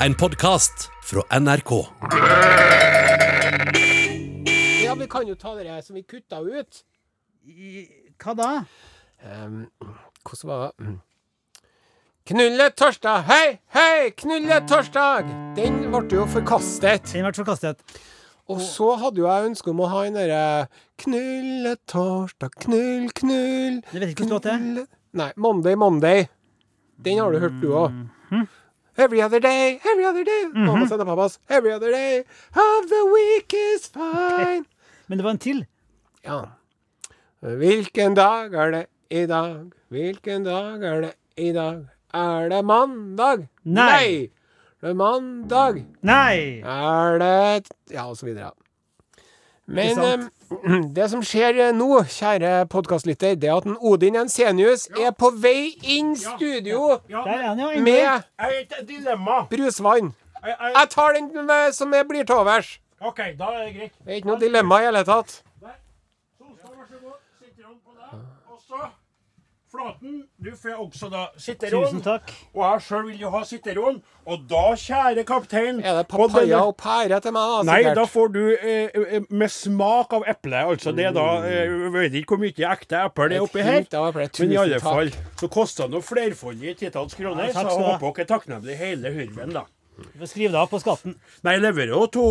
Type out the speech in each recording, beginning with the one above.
En podkast fra NRK. Ja, vi kan jo ta det her som vi kutta ut. Hva da? Um, hvordan var det? Mm. Knulle torsdag, hei, hei, knulle torsdag! Den ble jo forkastet. Den ble forkastet. Og så hadde jo jeg ønske om å ha en derre Knulle torsdag, knull, knull Jeg vet ikke hvordan låt det er. Nei, Monday, Monday. Den har du hørt, du òg. Every other day, every other day. Mammas og pappas. Every other day of the week is fine. Men det var en til. Ja. Hvilken dag er det i dag? Hvilken dag er det i dag? Er det mandag? Nei. Det er mandag. Nei! Er det Ja, og så videre. Men det som skjer eh, nå, kjære podkastlytter, det er at en Odin Jensenius er på vei inn studio Der er ja. med brusvann. Jeg, jeg, Jeg tar den med, som jeg blir til overs. OK, da er det greit. Det er ikke noe dilemma i hele tatt. Solstad, vær så god. Sitteron på deg. Og så Flaten, du får også da sitteron. Tusen takk. Og jeg sjøl vil jo ha sitteron. Og da, kjære kaptein Er det på denne- papaya og pære til meg, da? Nei, da får du eh, eh, med smak av eple. Altså, det er da eh, Jeg vet ikke hvor mye ekte eple det er oppi her. Men i alle takk. fall så koster det noe flerfoldige titalls kroner. Ja, takk så jeg håper dere er takknemlige hele hurven, da. Får det av på skatten. Nei, jeg leverer jo to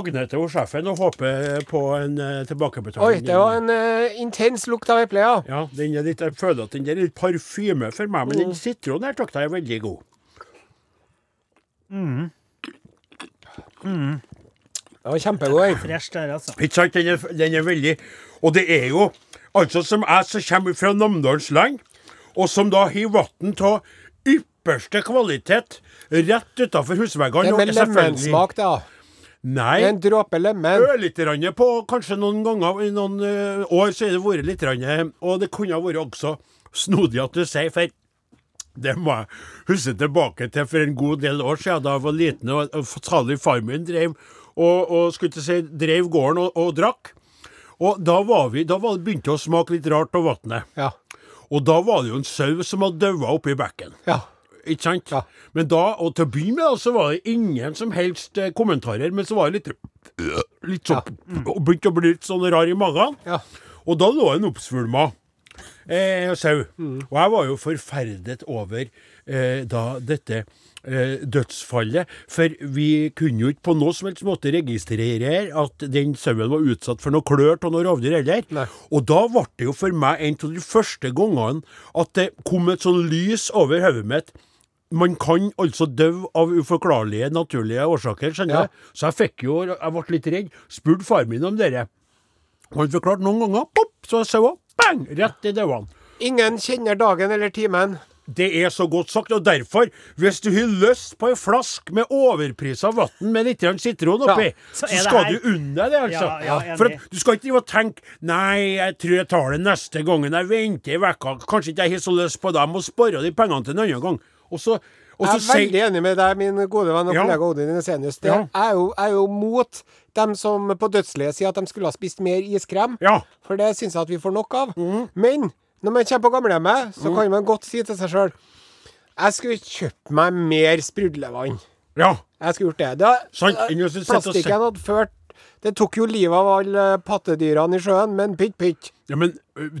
Agnete og sjefen og håper på en uh, tilbakebetaling. Oi, det var en uh, intens lukt av eple, ja. Ja, den er litt, jeg føler at den er litt parfyme for meg, men Mm. den sitronen her takta er veldig god. Det var kjempegod. Fresh der, altså. Ikke sant? Den er, den er veldig Og det er jo altså som jeg som kommer fra Namdalsland, og som da har vann av ypperste kvalitet rett utafor husveggene. Det er med lemensmak, da. Nei. En dråpe lemen. Ørlite grann på kanskje noen ganger i noen uh, år så har det vært litt grann, Og det kunne ha vært også snodig at du sier, for det må jeg huske tilbake til for en god del år siden da jeg var liten og, og salig far min drev og, og skulle til si, drev gården og, og drakk. Og da var vi, da var det begynte det å smake litt rart av vannet. Ja. Og da var det jo en sau som hadde daua oppi bekken. ja. Ikke sant? Ja. Men da, og til å begynne med, så var det ingen som helst eh, kommentarer, men så var det litt Litt sånn Og begynte å bli litt sånn rar i magen. Ja. Og da lå en oppsvulma eh, sau. Mm. Og jeg var jo forferdet over eh, da dette eh, dødsfallet. For vi kunne jo ikke på noe som helst måte registrere at den sauen var utsatt for noe klør av noe rovdyr heller. Nei. Og da ble det jo for meg en av de første gangene at det kom et sånn lys over hodet mitt. Man kan altså dø av uforklarlige, naturlige årsaker, skjønner Ja. jeg. Så jeg fikk jo, jeg ble litt redd. Spurte far min om dette. Han forklarte noen ganger, pop, så er saua, bang, rett i dauene. Ingen kjenner dagen eller timen. Det er så godt sagt, og derfor, hvis du har lyst på ei flaske med overprisa vann med litt sitron oppi, så så, er skal her- du unne deg det, altså. Ja, ja. For at du skal ikke drive og tenke Nei, jeg tror jeg tar det neste gangen. Jeg venter i uke', Kanskje ikke jeg har så lyst på det. Jeg må spare de pengene til en annen gang. Og så, Jeg er veldig enig med deg, min gode venn og Ja. kollega Odin Inesenius. Det Ja. er jo, er jo mot dem som på dødsleiet sier at de skulle ha spist mer iskrem. Ja. For det syns jeg at vi får nok av. Mm. Men når man kommer på gamlehjemmet, så kan man godt si til seg sjøl Jeg skulle kjøpt meg mer sprudlevann. Ja. Jeg skulle gjort det. det Sant, eh, plastikken hadde ført Det tok jo livet av alle pattedyrene i sjøen, men pytt, pytt. Ja, men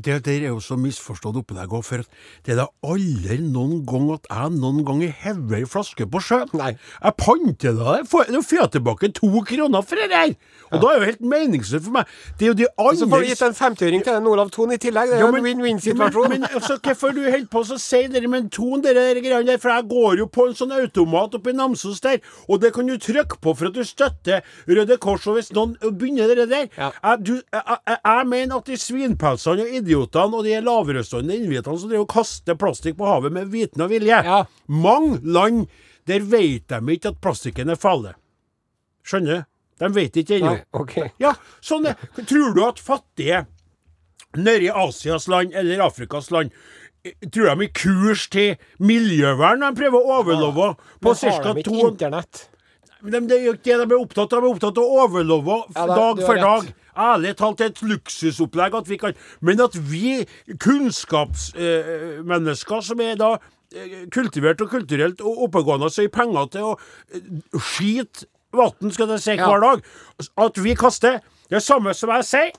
det der er jo så misforstått oppi deg for det er da aldri noen gang at jeg noen gang hever ei flaske på sjøen. Nei. Jeg panter det der. får- Da jeg tilbake to kroner for det der! Og da er det jo helt meningsløst for meg. Det er jo de Og så får du gitt en femtiøring til den Olav Thon i tillegg. Det er jo ja, en win-win-situasjon. Men, men altså, hvorfor du holder på å si det med ton, dere der greiene der? For jeg går jo på en sånn automat oppe i Namsos der, og det kan du trykke på for at du støtter Røde Kors. Og hvis noen begynner det der Ja. jeg, du, jeg, jeg, jeg mener at de svinpelsene og idiotene og de lavrøstende innvitene som driver og kaster plastikk på havet med viten og vilje Ja. Mange land, der vet de ikke at plastikken er farlig. Skjønner? De vet ikke ennå. Okay. Ja, sånn er Tror du at fattige nede i Asias land eller Afrikas land eh, Tror de er kurs til miljøvern? De prøver å overleve på Men har ca. de ikke to internett? De, det er jo ikke det de er opptatt av. De er opptatt av å overlove Ja, da- dag for dag. Ærlig talt et luksusopplegg at vi kan Men at vi kunnskapsmennesker som er da eh, kultivert og kulturelt og oppegående og gir penger til å eh, skite vann, skal jeg si, hver dag. At vi kaster det samme som jeg sier.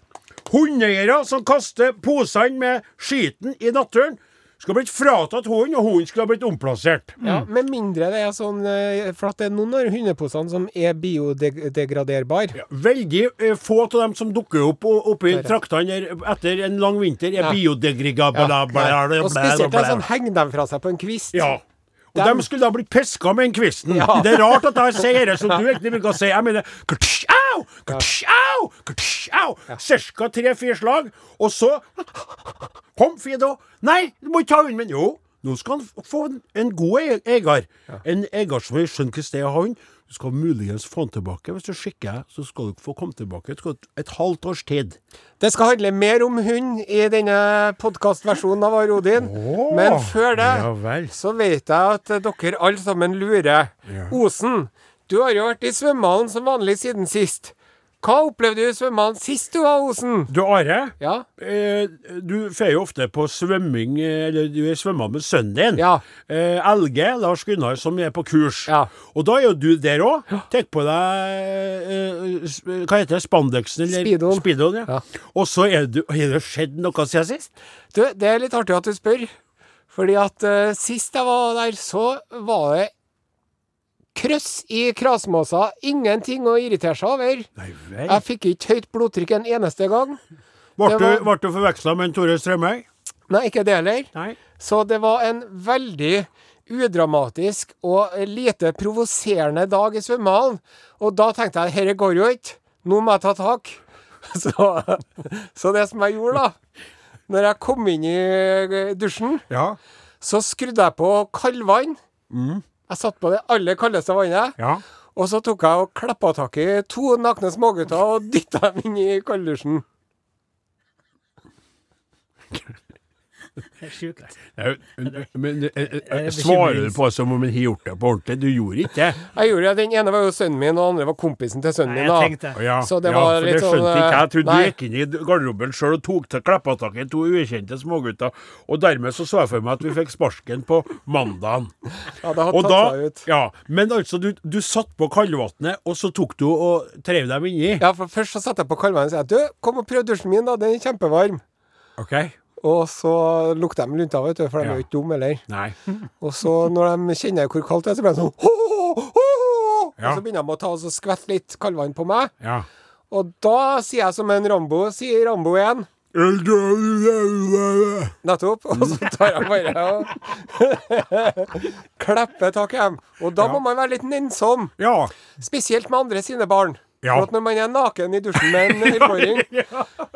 Hundeeiere som kaster posene med skiten i naturen, skulle blitt fratatt hunden, og hunden skulle ha blitt omplassert. Ja, Med mindre det er sånn eh, For at det er noen av hundeposene som er biodegraderbare. Veldig eh, få av dem som dukker opp oppi traktene etter en lang vinter, er Ja. biodegradable. Ja. Og spesielt de er sånn henger dem fra seg på en kvist. Ja. Og Dem- de skulle da blitt piska med den kvisten. Ja. Det er rart at jeg sier det som du egentlig bruker å si. Jeg mener au, kertsj, au, kertsj, au. Cirka tre-fire slag, og så Kom, Fido. Nei, du må ikke ta hunden min. Jo, nå skal han få en, en god eier. En eier som jeg skjønner sted det er han. Du skal muligens få han tilbake. Hvis du skikker, så skal du få komme tilbake. Et, et halvt års tid. Det skal handle mer om hund i denne podkastversjonen av Arodin. Oh, Men før det Ja så vet jeg at dere alle sammen lurer. Osen, du har jo vært i svømmehallen som vanlig siden sist. Hva opplevde du i svømmehallen sist du var Osen? Du, Are. Ja? Eh, du får jo ofte på svømming, eh, eller du er svømmer med sønnen din. Ja. Eh, Elge, Lars Gunnar, som er på kurs. Ja. Og da er jo du der òg. Tek på deg eh, Hva heter det? Spandexen? Eller? Speedoen. Speedoen ja. Ja. Og så er du Har det skjedd noe siden sist? Du, det er litt artig at du spør. Fordi at uh, sist jeg var der, så var det krøss i krasmåsa. Ingenting å irritere seg over. Nei vel. Jeg fikk ikke høyt blodtrykk en eneste gang. Ble du, var- du forveksla med en Tore Strømøy? Nei, ikke det heller. Så det var en veldig udramatisk og lite provoserende dag i svømmehallen. Og da tenkte jeg dette går jo ikke. Nå må jeg ta tak. Så, så det som jeg gjorde, da Når jeg kom inn i eh, dusjen, Ja. så skrudde jeg på kaldvann. Jeg satte på det aller kaldeste vannet. Ja. Og så tok jeg og klappa tak i to nakne smågutter og dytta dem inn i kalddusjen. Det er sjukt. Men eh, eh, Eh, svarer du på som om han har gjort det på ordentlig? Du gjorde ikke det. Jeg gjorde det. Den ene var jo sønnen min, og den andre var kompisen til sønnen min. da. Ja, Så det ja, var for litt det skjønte sånn, ikke jeg. Jeg trodde du gikk inn i garderoben sjøl og tok til klappa tak i to ukjente smågutter. Og dermed så så jeg for meg at vi fikk sparken på mandagen. Ja, det hadde Og tatt da, seg ut. ja, Men altså, du, du satt på kaldvannet, og så tok du og treiv dem inni. Ja, for først så satte jeg på kaldvannet og sa du, kom og prøv dusjen min, da. Den er kjempevarm. OK? Og så lukter de lunta, vet du, for de Ja. er jo ikke dumme heller. Nei. Og så når de kjenner hvor kaldt det er, så blir de sånn «Hå, hå, hå, hå!» Ja. Og så begynner de å ta og skvette litt kaldvann på meg. Ja. Og da sier jeg som en Rambo, sier Rambo igjen. Nettopp. Og så tar jeg bare og klepper tak i dem. Og da må man være litt nennsom. Ja. Spesielt med andre sine barn. Ja. For at når man er naken i dusjen med en elleveåring,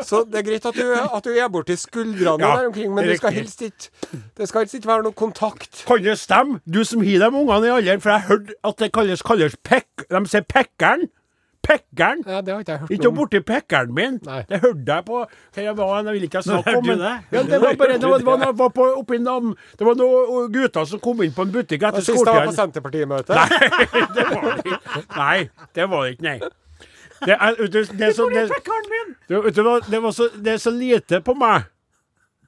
så det er greit at du, at du er borti skuldrene Ja, der omkring, men det skal helst ikke Det skal helst ikke være noe kontakt. Kan det stemme, du som har de ungene i alderen, for jeg har hørt at det kalles, kalles pekk... De sier pekkeren. Pekkeren. Ja, det har ikke jeg hørt Ikke om. borti pekkeren min. Nei. Det hørte jeg på Hva jeg var, Jeg vil ikke snakke om men, det? Ja, det var bare det var, det var, var på, oppi Nam... Det var noen gutter som kom inn på en butikk etter Sist jeg var på. Senterpartimøte. det var det ikke. Nei, det var det ikke, nei. Det er, det er så, det, det, det, var så, det er så lite på meg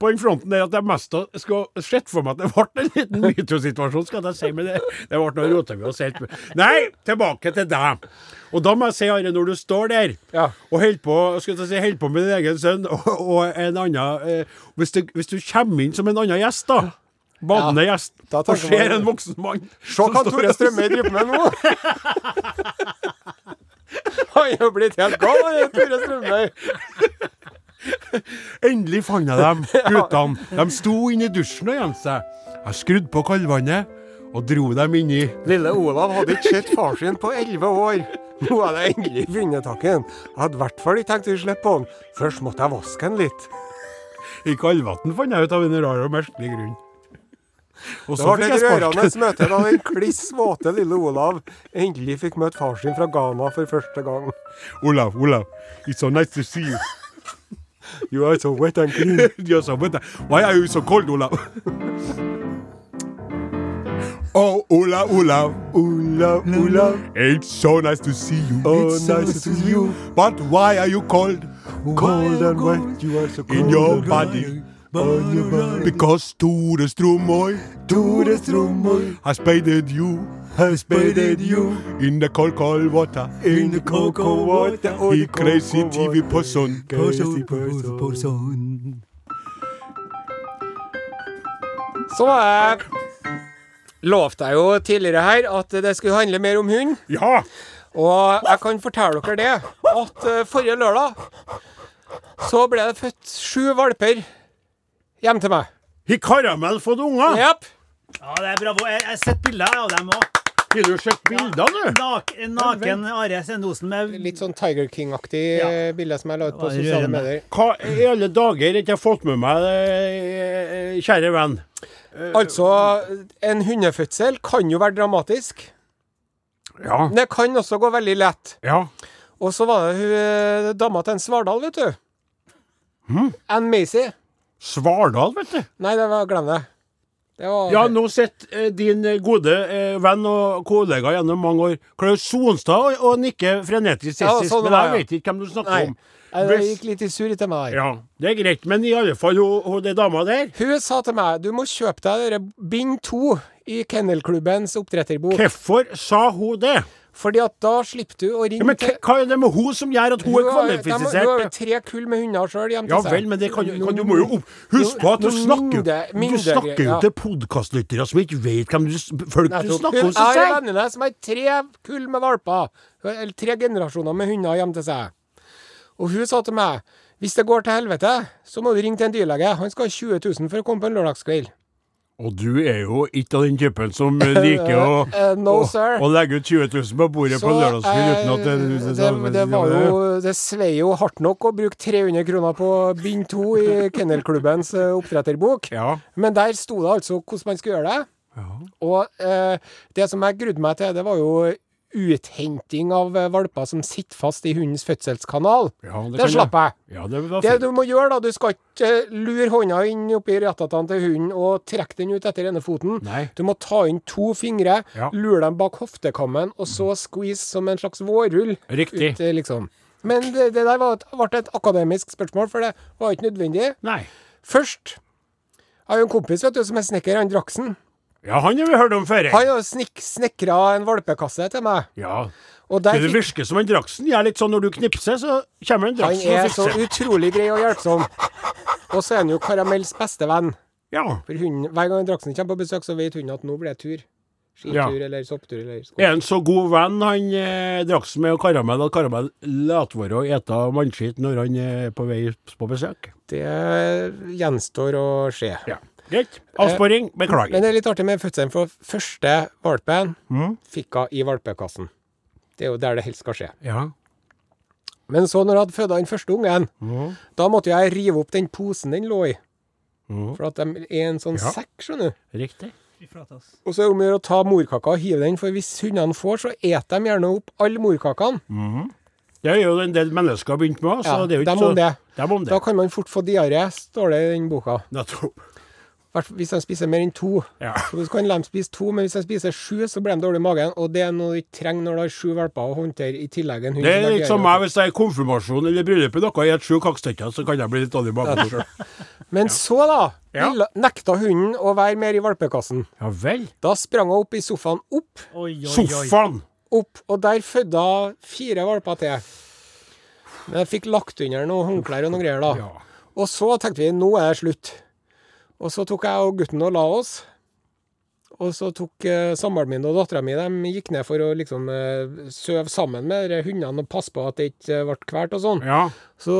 på den fronten der at jeg mest skulle sett for meg at det ble en liten metoo-situasjon, skal jeg si. Men det, det ble noe rota vi oss helt. Nei, tilbake til deg. Og da må jeg si, Are, når du står der Ja. og holder på, skal jeg si, holder på med din egen sønn og, og en annen eh, hvis, du, hvis du kommer inn som en annen gjest, da Badende gjest. Da Og ser man- en voksen mann. Se hva Tore Strømøy driver med nå! Han er jo blitt helt gal, han Tore Strømøy. Endelig fant jeg dem, guttene. De sto inne i dusjen og gjemte seg. Jeg skrudde på kaldvannet og dro dem inni. Lille Olav hadde ikke sett far sin på elleve år. Nå hadde jeg endelig funnet tak i han. Jeg hadde i hvert fall ikke tenkt å slippe på han. Først måtte jeg vaske han litt. I kaldvann fant jeg ut av en rar og merkelig grunn. Og så Det var et rørende møte da den kliss våte lille Olav endelig fikk møte far sin fra Ghana for første gang. Olav, Olav, it's so nice to see you. You are so wet and clean. You're so wet. Why are you so cold, Olav? Oh, Olav, Olav, Olav, Olav, it's so nice to see you. Oh, it's so nice to see you. But why are you cold? cold and wet, you are so cold In your body. Because Tore Stromøy Tore Stromøy has spaded you has spaded you in the cold, cold water. in the cold, cold water. oh, He crazy TV person. Crazy person. Så jeg lovte jeg jo tidligere her at det skulle handle mer om hund. Ja! Og jeg kan fortelle dere det, at eh, forrige lørdag så ble det født sju valper hjem til meg. Har Karamell fått unger? Yep. Ja, det er bravo. Jeg har sett bilder av dem òg. Har du sett bilder, du? Nak, naken Are Sendosen med Litt sånn Tiger King-aktig Ja. eh, bilde som jeg la ut på sosiale rørende. medier. Hva i alle dager har ikke jeg fått med meg, eh, kjære venn? Altså, en hundefødsel kan jo være dramatisk. Ja. Men det kan også gå veldig lett. Ja. Og så var det hun eh, dama til en Svardal, vet du. Ann Macy. Svardal, vet du. Nei, det var, glem det. Det var Ja, nå sitter eh, din eh, gode eh, venn og kollega gjennom mange år, Klaus Sonstad, og, og nikker frenetisk Ja, sånn men jeg vet ikke hvem du snakker Nei. om. Jeg, gikk litt i surr til meg. Ja, det er greit, men i alle fall, hun, hun dama der Hun sa til meg du må kjøpe deg bind to i Kennelklubbens oppdretterbok. Hvorfor sa hun det? Fordi at da slipper du å Ja, ringe men hva er det med hun som gjør at hun er kvalifisert? Hun har jo tre kull med hunder sjøl hjemme Ja til seg. vel, men det kan, kan, du må jo huske Husk på at du snakker, du snakker jo til podkastlyttere som ikke vet hvem du, folk du snakker Hun- hos. Jeg har venninne som har tre kull med valper. Eller tre generasjoner med hunder hjemme til seg. Og hun sa til meg hvis det går til helvete, så må du ringe til en dyrlege. Han skal ha 20 000 for å komme på en lørdagskveld. Og du er jo ikke av den typen som liker å, Eh, no, å, å legge ut 20 000 på bordet på lørdagskveld uten at det, det, det, det var jo Det svei jo hardt nok å bruke 300 kroner på bind to i Kennelklubbens eh, oppdretterbok. Ja. Men der sto det altså hvordan man skulle gjøre det. Og eh, det som jeg grudde meg til, det var jo uthenting av eh, valper som sitter fast i hundens fødselskanal. Ja, det det slapp jeg. Ja, det Det du må gjøre, da, du skal ikke eh, lure hånda inn oppi rattatene til hunden og trekke den ut etter ene foten. Nei. Du må ta inn to fingre, Ja. lure dem bak hoftekammen, og så squeeze som en slags vårrull. Riktig. Ut, eh, liksom. Men det, det der var ble et akademisk spørsmål, for det var ikke nødvendig. Nei. Først Jeg har jo en kompis vet du, som er snekker, han Draksen. Ja, han har vi hørt om før. Han har snik snekra en valpekasse til meg. Ja. Og Det virker som en Draksen. Jeg er litt sånn når du knipser, så kommer en draksen han er så utrolig grei og hjelpsom. Og så er han jo Karamells beste venn. Ja. For hunden, hver gang Draksen kommer på besøk, så vet hunden at nå blir det tur. Skitur Ja. eller sopptur eller skog. Er han så god venn, han eh, Draksen med Karamell, at Karamell lar være å ete mannskitt når han er på vei på besøk? Det gjenstår å se. Ja. Greit. Avsporing. Men det er litt artig med fødselen, for første valpen Mm. fikk hun i valpekassen. Det er jo der det helst skal skje. Ja. Men så når jeg hadde født den første ungen, mm. da måtte jeg rive opp den posen den lå i. Mm. For at de er en sånn Ja. sekk, skjønner du. Riktig. Og så er det om å gjøre å ta morkaka og hive den, for hvis hundene får, så eter de gjerne opp alle morkakene. Det er jo en del mennesker begynt med, så Ja, det er jo dem så om det. Dem om det. Da kan man fort få diaré, står det i den boka. Nettopp. Hvert Hvis de spiser mer enn to. Ja. Så kan de spise to, men hvis de spiser sju, så blir de dårlig i magen. Og det er noe du ikke trenger når du har sju valper å håndtere, i tillegg en hund Det er litt som meg hvis jeg er i konfirmasjon eller bryllup i noe spiser sju kakestykker, så kan jeg bli litt dårlig i magen sjøl. Men så, da, Ja. nekta hunden å være mer i valpekassen. Ja vel. Da sprang hun opp i sofaen, opp, oi, oi. Sofaen. opp, og der fødte hun fire valper til. Men jeg fikk lagt under noen håndklær og noen greier, da. Ja. Og så tenkte vi nå er det slutt. Og så tok jeg og gutten og la oss. Og så tok eh, samboeren min og dattera mi de gikk ned for å liksom eh, søve sammen med de hundene og passe på at det ikke eh, ble kvalt og sånn. ja. Så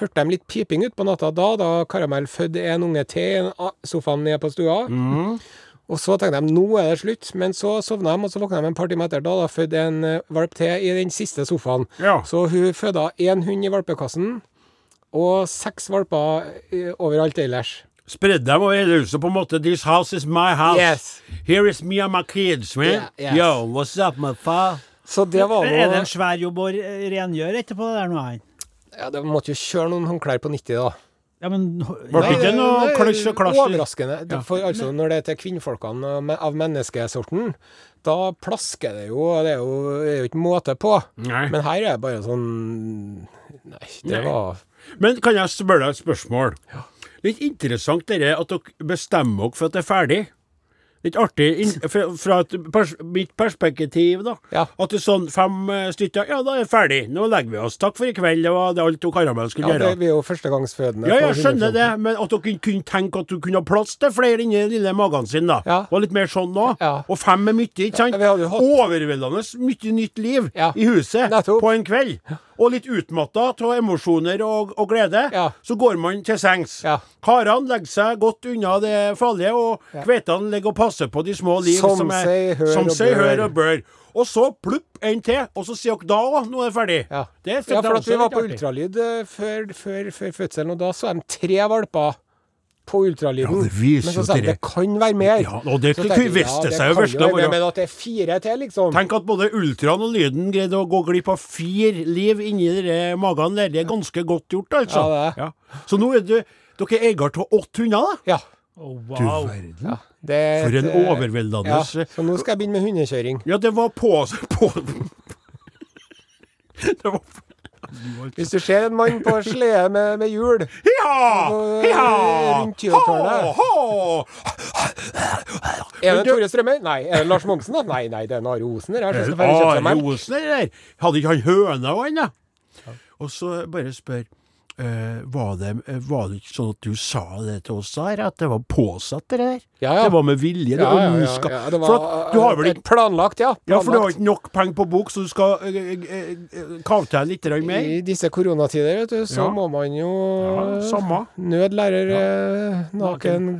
hørte de litt piping utpå natta da, da Karamell fødte en unge til i sofaen nede på stua. Mm. Og så tenkte de nå er det slutt, men så sovna de, og så våkna de en par timer etter. Da da fødte en eh, valp til i den siste sofaen. Ja. Så hun føda én hund i valpekassen, og seks valper overalt ellers. Spredd dem over hele huset på en måte. This house is my house. Yes. Here is me and my kids, man. Yeah, yes. Yo, what's up, my fa? Så det var Er det en svær jobb å rengjøre etterpå det der noe her? Ja, det måtte jo kjøre noen håndklær på 90, da. Ja, men Ble det ikke noe klass og klass? Overraskende. Ja. For altså, når det er til kvinnfolkene av menneskesorten, da plasker det jo, det er jo, det er jo ikke måte på. Nei. Men her er det bare sånn Nei, det Nei. var Men kan jeg spørre deg et spørsmål? Litt interessant dere at dere bestemmer dere for at det er ferdig. Litt artig fra, et pers mitt perspektiv, da. Ja. At det er sånn fem eh, stykker Ja, da er det ferdig. Nå legger vi oss. Takk for i kveld. Det var det alt Karamell skulle Ja, det, gjøre. vi er jo førstegangsfødende. Ja, jeg skjønner det, men at dere kunne tenke at du kunne ha plass til flere inni den lille magen sin, da. Ja. Var litt mer sånn nå. Ja. Og fem er mye, ikke sant? Ja, hatt- Overveldende mye nytt liv Ja. i huset Nettopp. på en kveld. Og litt utmatta av emosjoner og, og glede. Ja. Så går man til sengs. Ja. Karene legger seg godt unna det farlige, og Ja. kvetene ligger og passer på de små liv. Som er- seg hør som seg hør og bør. Og så plupp en til, og så sier dere da òg, nå er det ferdig. Ja. Det er- ja, er for vi var på ultralyd eh, før, før, før fødselen, og da så de tre valper på ultralyden. Ja, det viser men så sa de dere. det kan være mer. Ja, og det viste det seg jo vesle å være- Men at det er fire til, liksom. Tenk at både ultraen og lyden greide å gå glipp av fire liv inni de magene der. Det er ganske godt gjort, altså. Ja, det er. Så nå er du, dere er eier av åtte hunder, da? Ja. Oh, Du verden. ja. Det er For en eh, overveldende ja, Så nå skal jeg begynne med hundekjøring. Ja, det var på, på Det var Hvis du ser en mann på slede med, med hjul Ja! Og, Ja! rundt Tyholttårnet. Ha, Er det Tore Strømøy? Nei. Er det Lars Monsen, da? Nei, nei, det er Are Osen. Are Osen er der. Hadde ikke han høna og han, da? Og så bare spør var, det, eh, var det ikke sånn at du sa det til oss der, at det var påsatt, det der? Ja, ja. Det var med vilje? Det Ja, ja, ja, det For var at du har vel eh, ikke planlagt, ja. Ja, for du har ikke nok penger på bok, så du skal eh, eh, eh, kave til litt mer? I disse koronatider, vet du, så må man jo samme. Nød lærer naken. naken,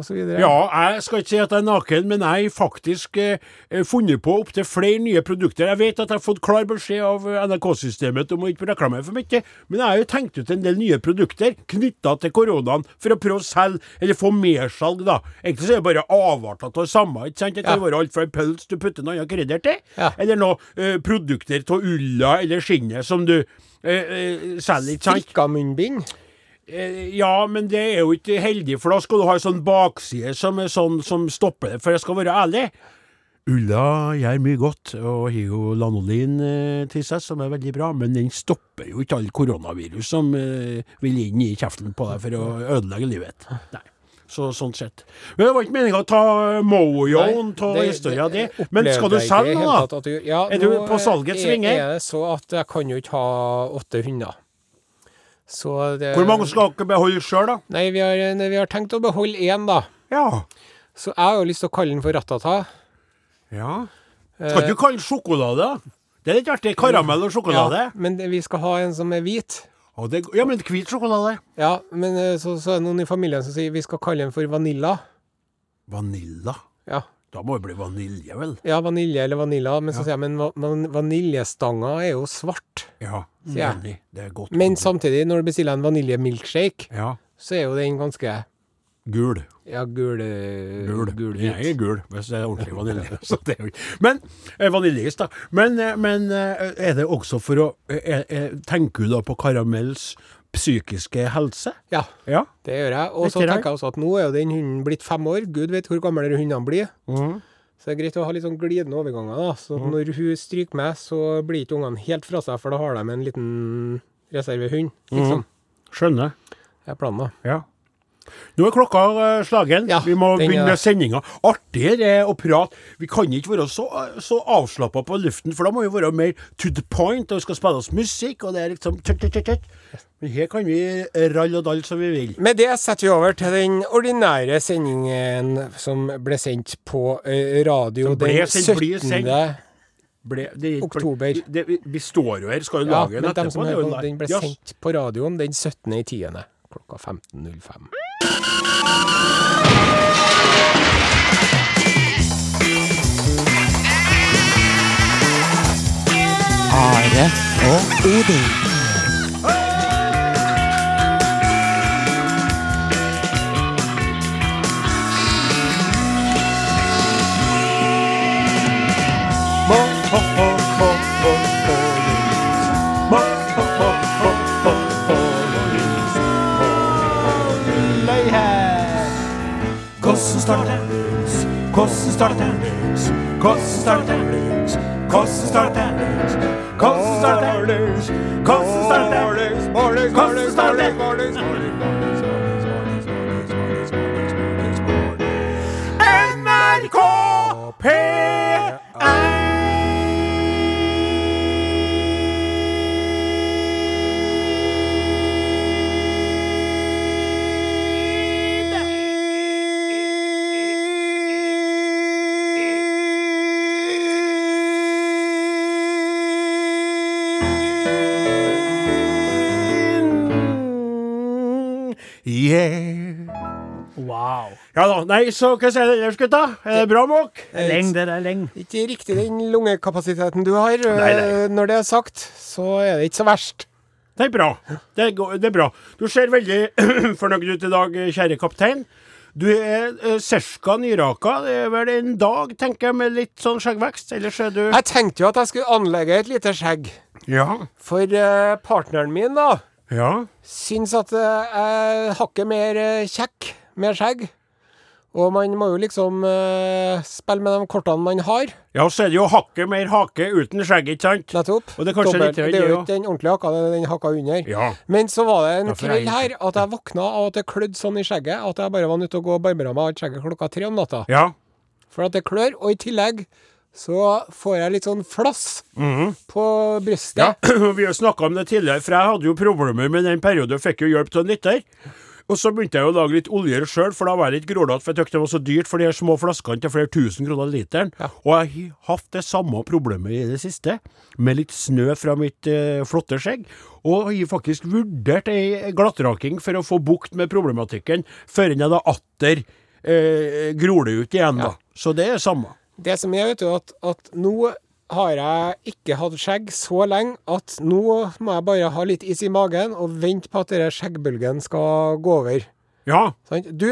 videre. Ja, jeg skal ikke si at jeg er naken, men jeg har faktisk eh, eh, funnet på opptil flere nye produkter. Jeg vet at jeg har fått klar beskjed av NRK-systemet om å ikke reklamere for mye, men jeg har jo tenkt ut en del nye produkter knytta til koronaen for å prøve å selge, eller få mersalg, da. Egentlig så er det bare avarter av det samme, ikke sant? Det kan Ja. være alt fra en pølse du putter noe annet krydder til, Ja. eller noe eh, produkter av ulla eller skinnet som du eh, eh, selger, ikke sant? Strikka munnbind. Eh, Ja, men det er jo ikke heldig, for da skal du ha en sånn bakside som sånn som stopper det. For jeg skal være ærlig. Ulla gjør mye godt, og har jo lanolin eh, til seg, som er veldig bra, men den stopper jo ikke all koronavirus som eh, vil inn i kjeften på deg for å ødelegge livet. Nei. Så sånn sett. Men det var ikke meninga å ta mojoen av historia di. Men skal du selge noe, da? Ja, Er du på salgets er- vinger? Er det så at jeg kan jo ikke ha åtte hunder. Så det Hvor mange skal dere beholde sjøl, da? Nei, vi har, nei, vi har tenkt å beholde én, da. Ja. Så jeg har jo lyst til å kalle den for Ratata. ja. Skal ikke du kalle den sjokolade? da? Det er litt artig. Karamell og sjokolade. Ja, men vi skal ha en som er hvit. Det, ja, men hvit sjokolade. Ja, men eh, så, så er det noen i familien som sier vi skal kalle den for Vanilla. Vanilla. Ja. Da må det bli vanilje, vel? Ja, vanilje eller vanilla, men så sier jeg men van- vaniljestanga er jo svart. Ja. Enig. Det er godt. Men samtidig, når du bestiller en vaniljemilkshake, Ja. så er jo den ganske Gul. ja, gul Gul. Gulhvit. Jeg er gul, hvis det er ordentlig vanilje. Så det er Men eh, vaniljeis, da. Men, eh, men eh, er det også for å eh, eh, Tenker du da på karamells psykiske helse? Ja, Ja. det gjør jeg. Og så tenker jeg også at nå er jo den hunden blitt fem år. Gud vet hvor gamle de hundene blir. Så det er greit å ha litt sånn glidende overganger. da. Så når hun stryker meg, så blir ikke ungene helt fra seg, for da har de en liten reservehund. Liksom. Skjønner. Det er planen, da. Ja. Nå er klokka eh, slagen. Ja, vi må begynne med sendinga. Artig er å prate. Vi kan ikke være så, så avslappa på luften, for da må vi være mer to the point. Og vi skal spille oss musikk, og det er liksom tjøt, tjøt, tjøt. Men her kan vi ralle og dalle som vi vil. Med det setter vi over til den ordinære sendingen som ble sendt på eh, radio den 17. sendt. Ble, det, Oktober. Det, vi, vi står jo her, skal jo Ja, lage en etterpå. det er den ble sendt på radioen den 17. i 10. klokka 15.05. Are og Odin. starter? Hvordan starter ternings? Hvordan starter ternings? Hvordan starter ternings? Hvordan starter ternings? Hvordan starter ternings? NRK P! Ja da. Nei, så hva sier dere, gutta? Er det bra? Det er lenge, det er lenge. Ikke riktig den lungekapasiteten du har. Nei, nei. Eh, Når det er sagt, så er det ikke så verst. Det er bra. Det er, det er bra. Du ser veldig fornøyd ut i dag, kjære kaptein. Du er uh, ca. nyraka. Det er vel en dag, tenker jeg, med litt sånn skjeggvekst. Ellers er du Jeg tenkte jo at jeg skulle anlegge et lite skjegg. Ja. For eh, partneren min, da, Ja. syns at eh, jeg hakket mer eh, kjekk med skjegg. Og man må jo liksom eh, spille med de kortene man har. ja, så er det jo hakket mer hake uten skjegg, ikke sant? Nettopp. Og det er kanskje Dobbelt- litt det er jo ikke den ordentlige hakka, det er den hakka under. Ja. Men så var det en Derfor er kveld jeg her at jeg våkna av at det klødde sånn i skjegget at jeg bare var nødt til å gå og barbere meg alt skjegget klokka tre om natta. Ja. For at det klør. Og i tillegg så får jeg litt sånn flass på brystet. Mhm. ja. Vi har snakka om det tidligere, for jeg hadde jo problemer med den perioden. og fikk jo hjelp av en lytter. Og så begynte jeg å lage litt oljer sjøl, for da var jeg litt grålete, for jeg syntes det var så dyrt for de her små flaskene til flere tusen kroner literen. Og jeg har hatt det samme problemet i det siste, med litt snø fra mitt eh, flotte skjegg. Og har faktisk vurdert ei glattraking for å få bukt med problematikken, før jeg da atter eh, gror det ut igjen, da. Så det er samme. Det som er, vet du, at, at nå har jeg ikke hatt skjegg så lenge at nå må jeg bare ha litt is i magen og vente på at denne skjeggbølgen skal gå over. Ja. Sant? Du,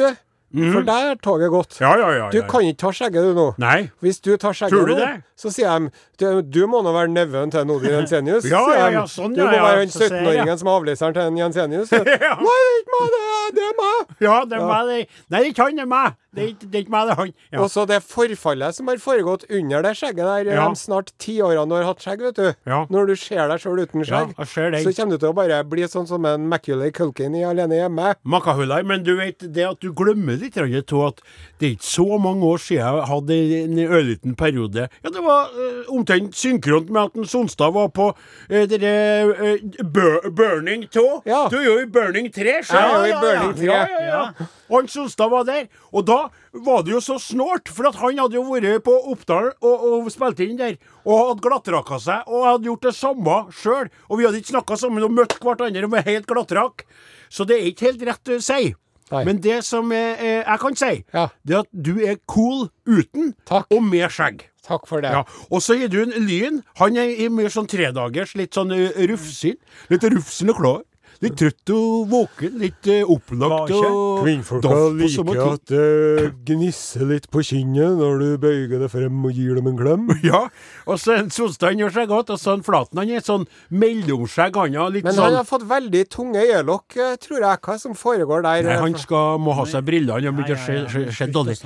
for der har toget gått. Ja, ja, ja. Du kan ikke ta skjegget du nå. Nei. Hvis du tar skjegget du nå, det? så sier de du, du må nå være nevøen til Odin Jensenius. Ja, ja, ja, sånn, du må være den så ser jeg, 17-åringen som er avleseren til en Jensenius. Nei, det er ikke meg, det er, er meg! Ja, det er meg. Nei, det er ikke han, det er meg. Det er ikke, det meg, det er han. Ja. Og så det forfallet som har foregått under det skjegget der, Ja. de snart ti årene du har hatt skjegg, vet du. Ja. Når du ser deg sjøl uten skjegg, så kommer du til å bare bli sånn som en Macaulay Culkin i Alene hjemme. Makahulai, men du vet det at du glemmer litt av at det er ikke så mange år siden jeg hadde en ørliten periode Ja, det var eh, omtrent synkront med at en Sonstad var på dere eh, bur Burning 2. Ja. Du er jo i Burning 3, sjøl. Jeg er jo i Burning 3. Ja, ja, han Solstad var der. Og da var det jo så snålt, for at han hadde jo vært på Oppdal og, og spilt inn der. Og hadde glattraka seg, og hadde gjort det samme sjøl. Og vi hadde ikke snakka sammen og møtt hverandre med var helt glattrak. Så det er ikke helt rett å si. Nei. Men det som eh, eh, jeg kan si, Ja. det er at du er cool uten Takk. og med skjegg. Takk for det. Ja, Og så gir du en Lyn. Han er i mer sånn tredagers, litt sånn rufsete. Litt rufsende klar. Litt trøtt og våken. Litt uh, opplagt og Kvinnfolka liker at det gnisser litt på kinnet når du bøyer deg frem og gir dem en klem. Ja, og så Solstad gjør seg godt, og så han Flaten han er sånn mellomskjegg. Han har litt Men sånn han har fått veldig tunge øyelokk, eh, tror jeg. Hva som foregår der? Nei, eh, han skal, må ha seg brillene, Han begynner å se, dårlig.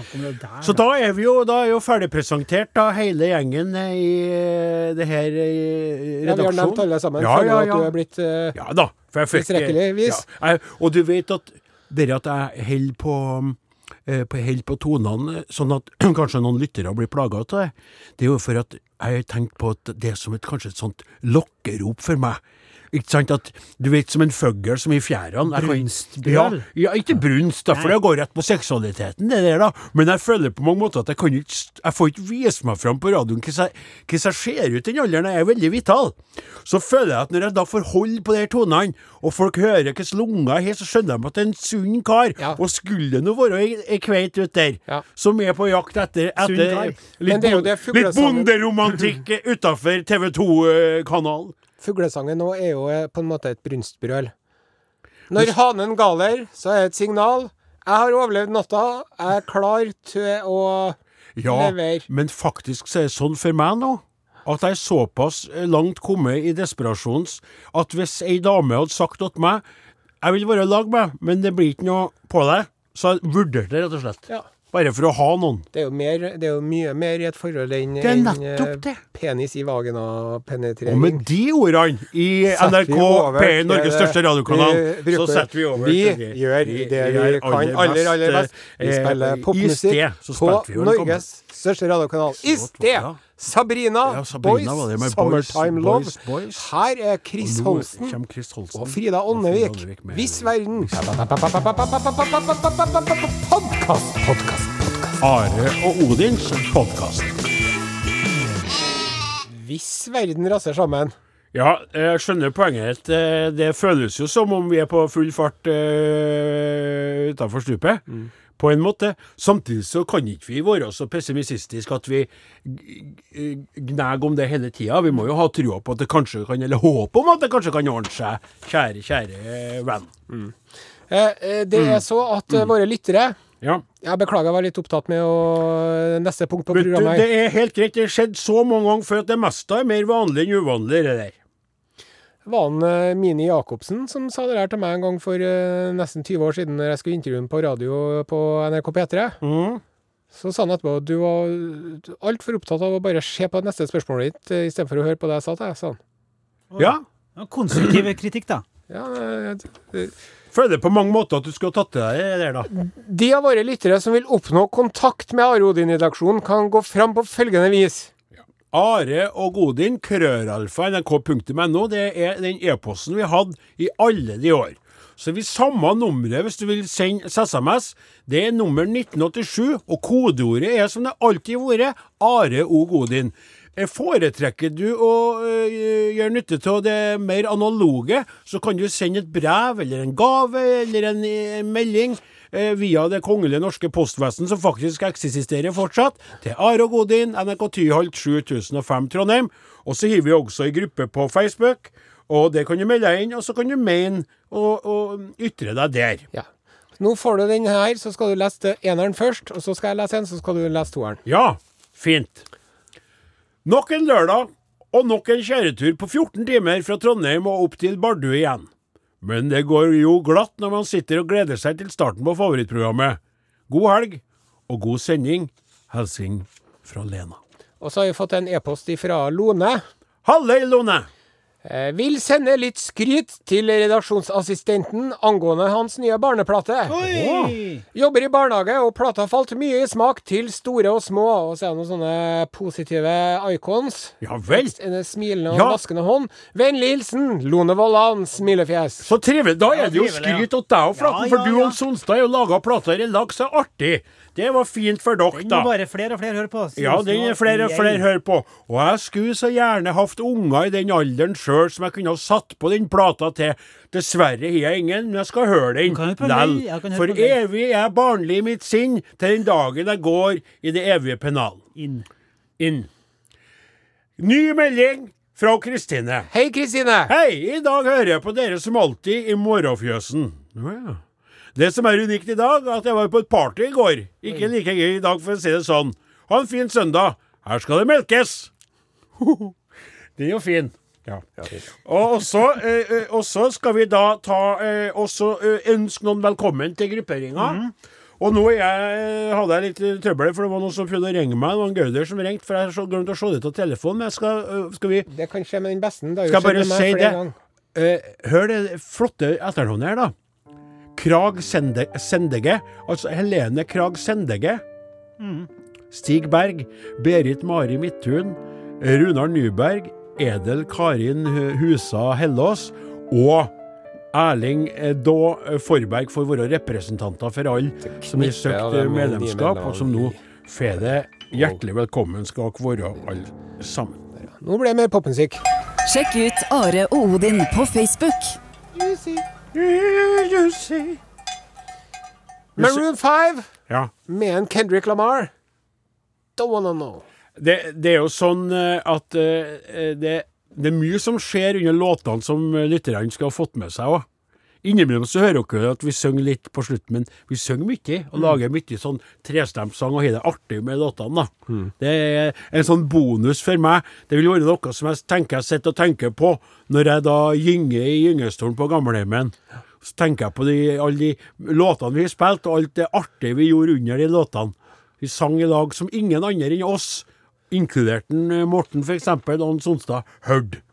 Så da er vi jo, da er jo ferdigpresentert, da, hele gjengen eh, i eh, det her eh, Ja, vi har nevnt alle sammen. Ja, ja, at ja. du er blitt uh... Ja da. For jeg fikk. Ja, jeg, og du vet at det at jeg holder på eh, på, helt på tonene, sånn at kanskje noen lyttere blir plaga av det, det er jo for at jeg har tenkt på at det er som et, kanskje et sånt lokkerop for meg. Ikke sant at Du vet, som en fugl som i fjærene. Brunstbjørn? Ja, ja, ikke brunst, da, for det går rett på seksualiteten, det der, da. Men jeg føler på mange måter at jeg kan ikke Jeg får ikke vise meg fram på radioen hvordan jeg, hvordan jeg ser ut i den alderen. Jeg er veldig vital. Så føler jeg at når jeg da får holde på de tonene, og folk hører hvilke lunger jeg har, så skjønner de at det er en sunn kar. Ja. Og skulle det nå være ei, kveite kveit ut der, Ja. som er på jakt etter, etter litt, er litt bonderomantikk utafor TV 2-kanalen. Fuglesangen nå er jo eh, på en måte et brunstbrøl. Når hanen galer, så er det et signal. Jeg har overlevd natta. Jeg er klar til å Ja, Lever. men faktisk så er det sånn for meg nå at jeg er såpass eh, langt kommet i desperasjons at hvis ei dame hadde sagt til meg Jeg vil være i lag med, men det blir ikke noe på deg, så jeg vurderte det rett og slett. Ja. Bare for å ha noen. Det er jo, mer, det er jo mye mer i et forhold enn Det er eh, det. penis i Og med de ordene i Setter NRK P1, Norges største radiokanal, vi så setter vi over Vi til de- gjør de- det de vi er kan aller, aller best. Vi eh, spiller popmusikk på vi en Norges største radiokanal. I sted! Sabrina, Ja, Sabrina det Boys, Summertime Boys, Love. Boys. Her er Chris Holsten Chris Holsten. og Frida Åndevik. Hvis verden. Podkast, podkast, podkast. Are og Odins podkast. Hvis verden raser sammen. Ja, jeg skjønner poenget. Eh, Det føles jo som om vi er på full fart uh, utafor stupet. På en måte. Samtidig så kan ikke vi være så pessimistiske at vi gnager om det hele tida. Vi må jo ha trua på at det kanskje kan, eller håp om at det kanskje kan ordne seg, kjære, kjære venn. Eh, eh, Det er så at mm. våre lyttere Ja. Jeg beklager, jeg var litt opptatt med å neste punkt på programmet. du, det er helt greit. Det har skjedd så mange ganger før at det meste er mer vanlig enn uvanlig, det der. var han eh, Mini Jacobsen som sa det der til meg en gang for uh, nesten 20 år siden når jeg skulle intervjue ham på radio på NRK P3. Mm. Så sa han etterpå at du var altfor opptatt av å bare se på neste spørsmål ditt eh, istedenfor å høre på det jeg sa til deg, sa han. Ja. Ja, Konstruktiv kritikk, da. Ja, det, eh, Føler på mange måter at du skulle ha tatt til deg det da. de av våre lyttere som vil oppnå kontakt med Are Odin-redaksjonen, kan gå fram på følgende vis. Are og Godin, krøralfa, nrk.no. Det er den e-posten vi hadde i alle de år. Så vi samme nummeret hvis du vil sende SMS. Det er nummer 1987, og kodeordet er som det alltid har vært, Are O. Godin. Eh, Foretrekker du å øh, gjøre nytte av det mer analoge, så kan du sende et brev eller en gave eller en en melding eh, via Det kongelige norske postvesen, som faktisk eksisterer fortsatt, til Are og Godin, NRK Tyholt 7005 Trondheim. Og så har vi også ei gruppe på Facebook, og det kan du melde deg inn, og så kan du mene og, og ytre deg der. Ja. Nå får du den her, så skal du lese eneren først, og så skal jeg lese en, så skal du lese toeren. Ja, fint. Nok en lørdag, og nok en kjøretur på 14 timer fra Trondheim og opp til Bardu igjen. Men det går jo glatt når man sitter og gleder seg til starten på favorittprogrammet. God helg, og god sending. Hilsing fra Lena. Og så har vi fått en e-post fra Lone. Halløy, Lone! Eh, vil sende litt skryt til redaksjonsassistenten angående hans nye barneplate. Oi! Jobber i barnehage, og plata falt mye i smak til store og små. Og så er det noen sånne positive icons. Ja vel. En smilende og Ja. vaskende hånd. Vennlig hilsen Lone Vollan, smilefjes. Så trivelig. Da er det jo skryt til deg og Flaten, Ja, for ja, du og Sonstad har jo laga plata i lag, så artig. Det var fint for dere, da. Den må bare flere og flere høre på. Ja, den er flere og flere hører på. Og jeg skulle så gjerne hatt unger i den alderen sjøl som jeg kunne ha satt på den plata til. Dessverre har jeg ingen, men jeg skal høre den lell. Jeg høre For evig er barnlig i mitt sinn til den dagen jeg går i det evige pennal. Inn. Inn. Ny melding fra Kristine. Hei, Kristine. Hei, i dag hører jeg på dere som alltid i morgenfjøsen. Oh, ja. Det som er unikt i dag, er at jeg var på et party i går. Ikke like gøy i dag, for å si det sånn. Ha en fin søndag. Her skal det melkes. Det er jo fin. Ja. Og så, eh, eh, skal vi da ta eh, også eh, ønske noen velkommen til grupperinga. Og nå jeg, eh, hadde jeg litt trøbbel, for det var noen som prøvde å ringe meg. Det var en Gauder som ringte, for jeg så- glemte å se det på telefonen. Men skal, skal vi Det kan skje med den beste. Skal jeg bare si det. ganger. Eh, hør det flotte etternavnet her, da. Krag Sende Sendege. Altså Helene Krag Sendege. Stig Berg. Berit Mari Midthun. Runar Nyberg. Edel Karin Husa Hellås. Og Erling Da Forberg for våre representanter for alle som har søkt medlemskap, og som nå får det hjertelig velkommen skal dere være alle sammen. Nå ble det mer popmusikk. Sjekk ut Are og Odin på Facebook. Maroon 5 Ja. med en Kendrick Lamar. Don't wanna know. det, det er jo sånn eh, at uh, det, det er mye som skjer under låtene som lytterne skal ha fått med seg òg. Innimellom så hører dere at vi synger litt på slutten, men vi synger mye og lager mye sånn trestemt-sang og har det artig med låtene. da. Det er en sånn bonus for meg. Det vil være noe som jeg tenker jeg sitter og tenker på når jeg da gynger i gyngestolen på gamlehjemmet. Så tenker jeg på de, alle de låtene vi har spilt, og alt det artige vi gjorde under de låtene. Vi sang i lag som ingen andre enn oss, inkludert eh, Morten f.eks., og Sonstad, hørte.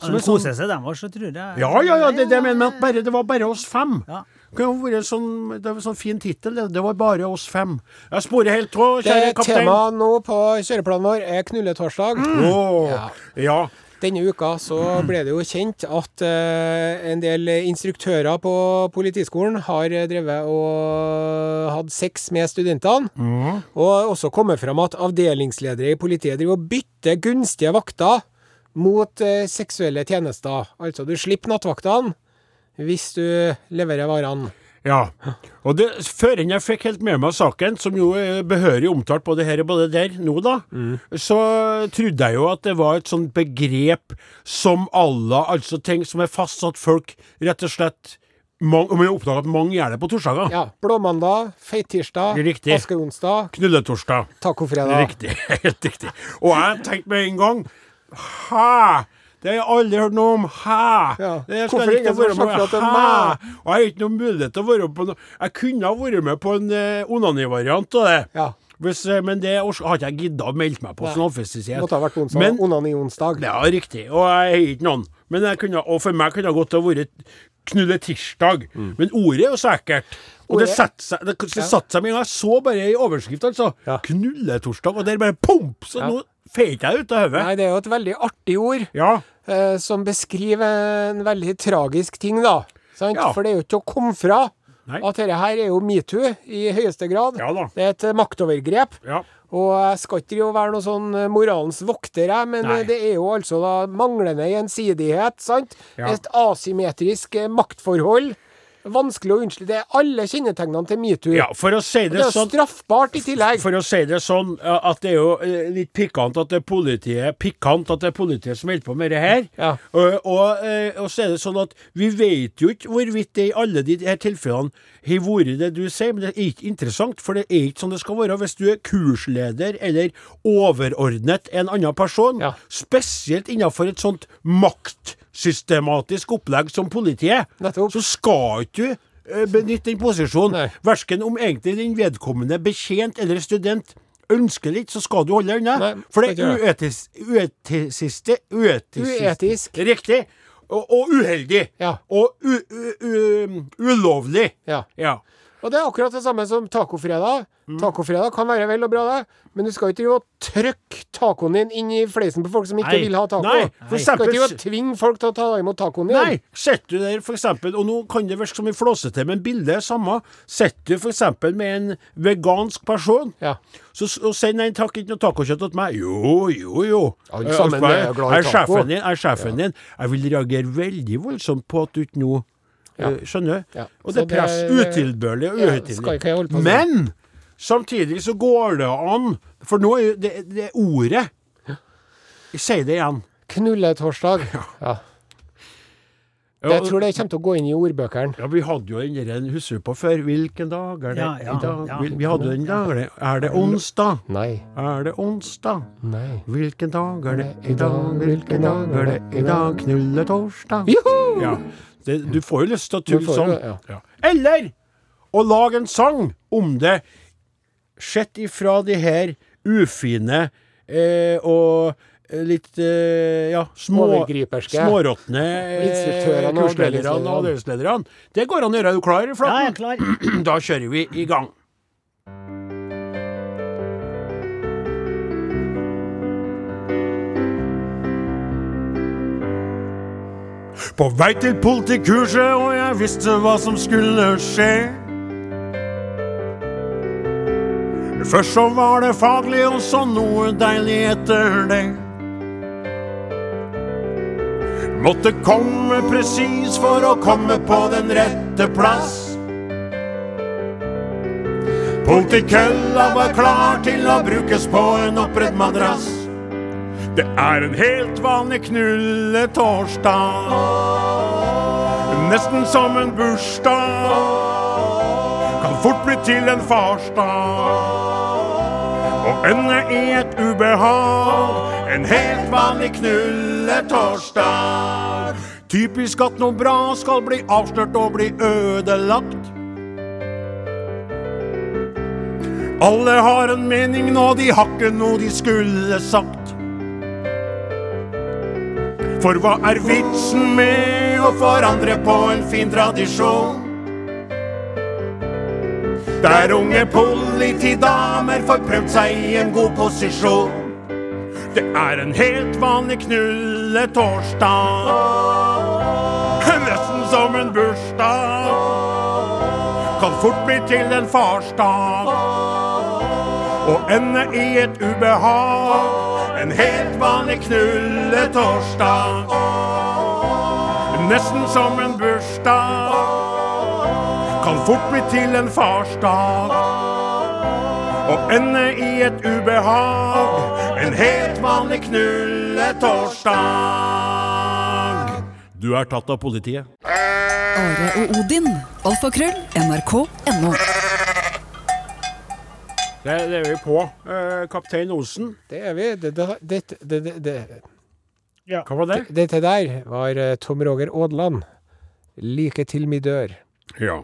Som De sånn- koser seg, dem òg, så tror jeg. Ja, ja, ja, det det jeg mener med at bare, det var bare oss fem. Ja. Det kunne vært sånn, det var sånn fin tittel, det. Var bare oss fem. Jeg sporer helt av, Det kjære kaptein. Temaet nå på kjøreplanen vår er knulletorsdag. Åh, Ja. ja. Denne uka så ble det jo kjent at uh, en del instruktører på Politiskolen har drevet og hatt sex med studentene. Og også kommet fram at avdelingsledere i politiet driver og bytter gunstige vakter mot eh, seksuelle tjenester. Altså, du slipper nattvaktene hvis du leverer varene. Ja. Og det, før jeg fikk helt med meg saken, som jo er behørig omtalt både her og både der nå, da, så trodde jeg jo at det var et sånt begrep som Allah, altså ting som er fastsatt folk rett og slett Om jeg oppdager at mange gjør det på torsdager. Ja. Blåmandag, feittirsdag, askeonsdag, Knulletorsdag. tacofredag. Riktig. Helt riktig. Og jeg tenkte med en gang Hæ? Det har jeg aldri hørt noe om. Hæ? Ja. Det Hvorfor ikke ingen som være med. er Hæ? Og jeg har ikke noen mulighet til å være med på noe Jeg kunne ha vært med på en uh, onanivariant av det. Ja. Hvis, eh, men det har ikke jeg gidda å melde meg på sånn offisiell. Måtte ha vært onsdag. Men- Onani-onsdag. Ja, riktig. Og jeg har ikke noen. Men jeg kunne, og for meg kunne det godt ha vært knulletirsdag. Men ordet er jo sikkert. Og det Mm. Satte seg, det, det satte seg med en gang. Jeg så bare i overskrift, altså. Ja. Knulletorsdag. Og der bare pomp! Så Ja. nå feit jeg ut av hodet. Nei, det er jo et veldig artig ord. Ja. eh, som beskriver en veldig tragisk ting, da. Sant? Ja. For det er jo ikke å komme fra Nei. at dette her er jo metoo i høyeste grad. Ja. Det er et maktovergrep. Ja. Og jeg skal ikke drive og være noe sånn eh, moralens vokter, jeg, men Nei. eh, det er jo altså da manglende gjensidighet, sant? Et asymmetrisk eh, maktforhold. Vanskelig å unnskylde. Det er alle kjennetegnene til metoo. ja, for å si det det er sånn straffbart i tillegg. For å si det sånn, at det er jo eh, litt pikant at det er politiet Pikant at det er politiet som holder på med det her. Ja. Og, og, eh, og så er det sånn at vi vet jo ikke hvorvidt det i alle de her tilfellene har vært det du sier, men det er ikke interessant, for det er ikke sånn det skal være. Hvis du er kursleder eller overordnet en annen person, Ja. spesielt innenfor et sånt maktsystematisk opplegg som politiet, Nettopp. så skal ikke du eh, benytte den posisjonen. Verken om egentlig den vedkommende betjent eller student ønsker litt, så skal du holde unna. For det er uetis, uetisiste uetisiste- Uetisk. Riktig. Og, og uheldig. Ja. Og u, u, u, ulovlig. Ja. Ja. Og det er akkurat det samme som tacofredag. Mm. Tacofredag kan være vel og bra, det, men du skal ikke drive og trykke tacoen din inn i fleisen på folk som ikke Nei. vil ha taco. Nei, for Du skal ikke tvinge folk til å ta imot tacoen din. Nei, sitter du der for eksempel, og nå kan det virke som vi flåser til, men bildet er samme. Sitter du for eksempel med en vegansk person, Ja. så, og sier nei takk, ikke noe tacokjøtt til meg. Jo, jo, jo. Eh, sammen jo glad i er sjefen din, er sjefen din. Jeg vil reagere veldig voldsomt på at du ikke nå Ja. eh, Skjønner? Ja. Og det er press. det- Utilbørlig og uhøytidelig. Men samtidig så går det an, for nå er jo det, det er ordet Jeg sier det igjen. Knulletorsdag. Ja. Jeg tror det kommer til å gå inn i ordbøkene. Ja, Vi hadde jo den der, husker du på før? Hvilken dag er det Ja, ja, i dag? ja. Vi hadde jo den dag. Er det onsdag? Nei. Er det onsdag? Nei. Hvilken dag er det i dag? Hvilken dag er det i dag? Knulletorsdag? Ja. Det, du får jo lyst til å tulle sånn. Det, ja. Eller å lage en sang om det, sett ifra de her ufine eh, og litt eh, ja, små, småråtne eh, og kurslederne og avdelingslederne. Det går an å gjøre. Er du klar, Ja, jeg er klar. Da kjører vi i gang. På vei til politikurset, og jeg visste hva som skulle skje. Først så var det faglig, og så noe deilig etter det. Måtte komme presis for å komme på den rette plass. Politikølla var klar til å brukes på en oppredd madrass. Det er en helt vanlig knulletorsdag. Nesten som en bursdag. Kan fort bli til en farsdag. Og ende i et ubehag. En helt vanlig knulletorsdag. Typisk at noe bra skal bli avslørt og bli ødelagt. Alle har en mening nå, de har ikke noe de skulle sagt. For hva er vitsen med å forandre på en fin tradisjon? Der unge politidamer får prøvd seg i en god posisjon. Det er en helt vanlig knulletorsdag. Nesten som en bursdag. Kan fort bli til en farsdag. Og ende i et ubehag. En helt vanlig knulletorsdag. Nesten som en bursdag. Kan fort bli til en farsdag. Og ende i et ubehag. En helt vanlig knulletorsdag. Du er tatt av politiet. Are og Odin. Alfakrøll. NRK.no. Det, det er vi på. Eh, Kaptein Osen. Det er vi. Det, det, det, det, det, det. Hva var det? Dette der var eh, Tom Roger Aadland. Like til mi dør. Ja.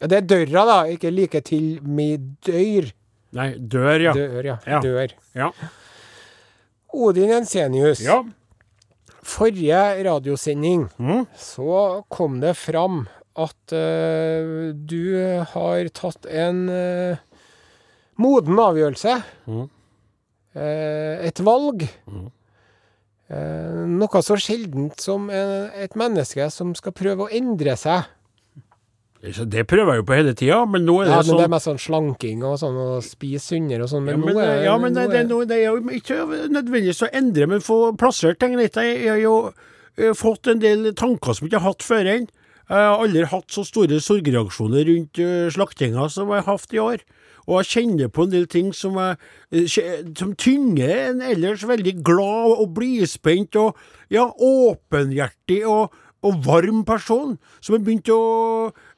Ja, det er døra, da, ikke like til mi døyr. Nei, dør, ja. Dør, ja. Ja. Dør. Ja. Odin Jensenius. ja. Forrige radiosending Mm. så kom det fram at uh, du har tatt en eh, moden avgjørelse. Mhm. Eh, et valg. Mhm. Eh, noe så sjeldent som et menneske som skal prøve å endre seg. Det prøver jeg jo på hele tida, men nå er det Ja, men sånn det er mest sånn slanking og sånn, og spise sunnere og sånn. Ja, Men, men, nå er ja, men det, er, det, det er jo ikke nødvendigvis å endre, men få plassert ting litt. Jeg jeg har jo eh, fått en del tanker som jeg ikke har hatt før enn. Jeg har aldri hatt så store sorgreaksjoner rundt slaktinga som jeg har hatt i år. Og jeg kjenner på en del ting som, jeg, eh, som tynger en ellers veldig glad og blidspent og ja, åpenhjertig og, og varm person, som har begynt å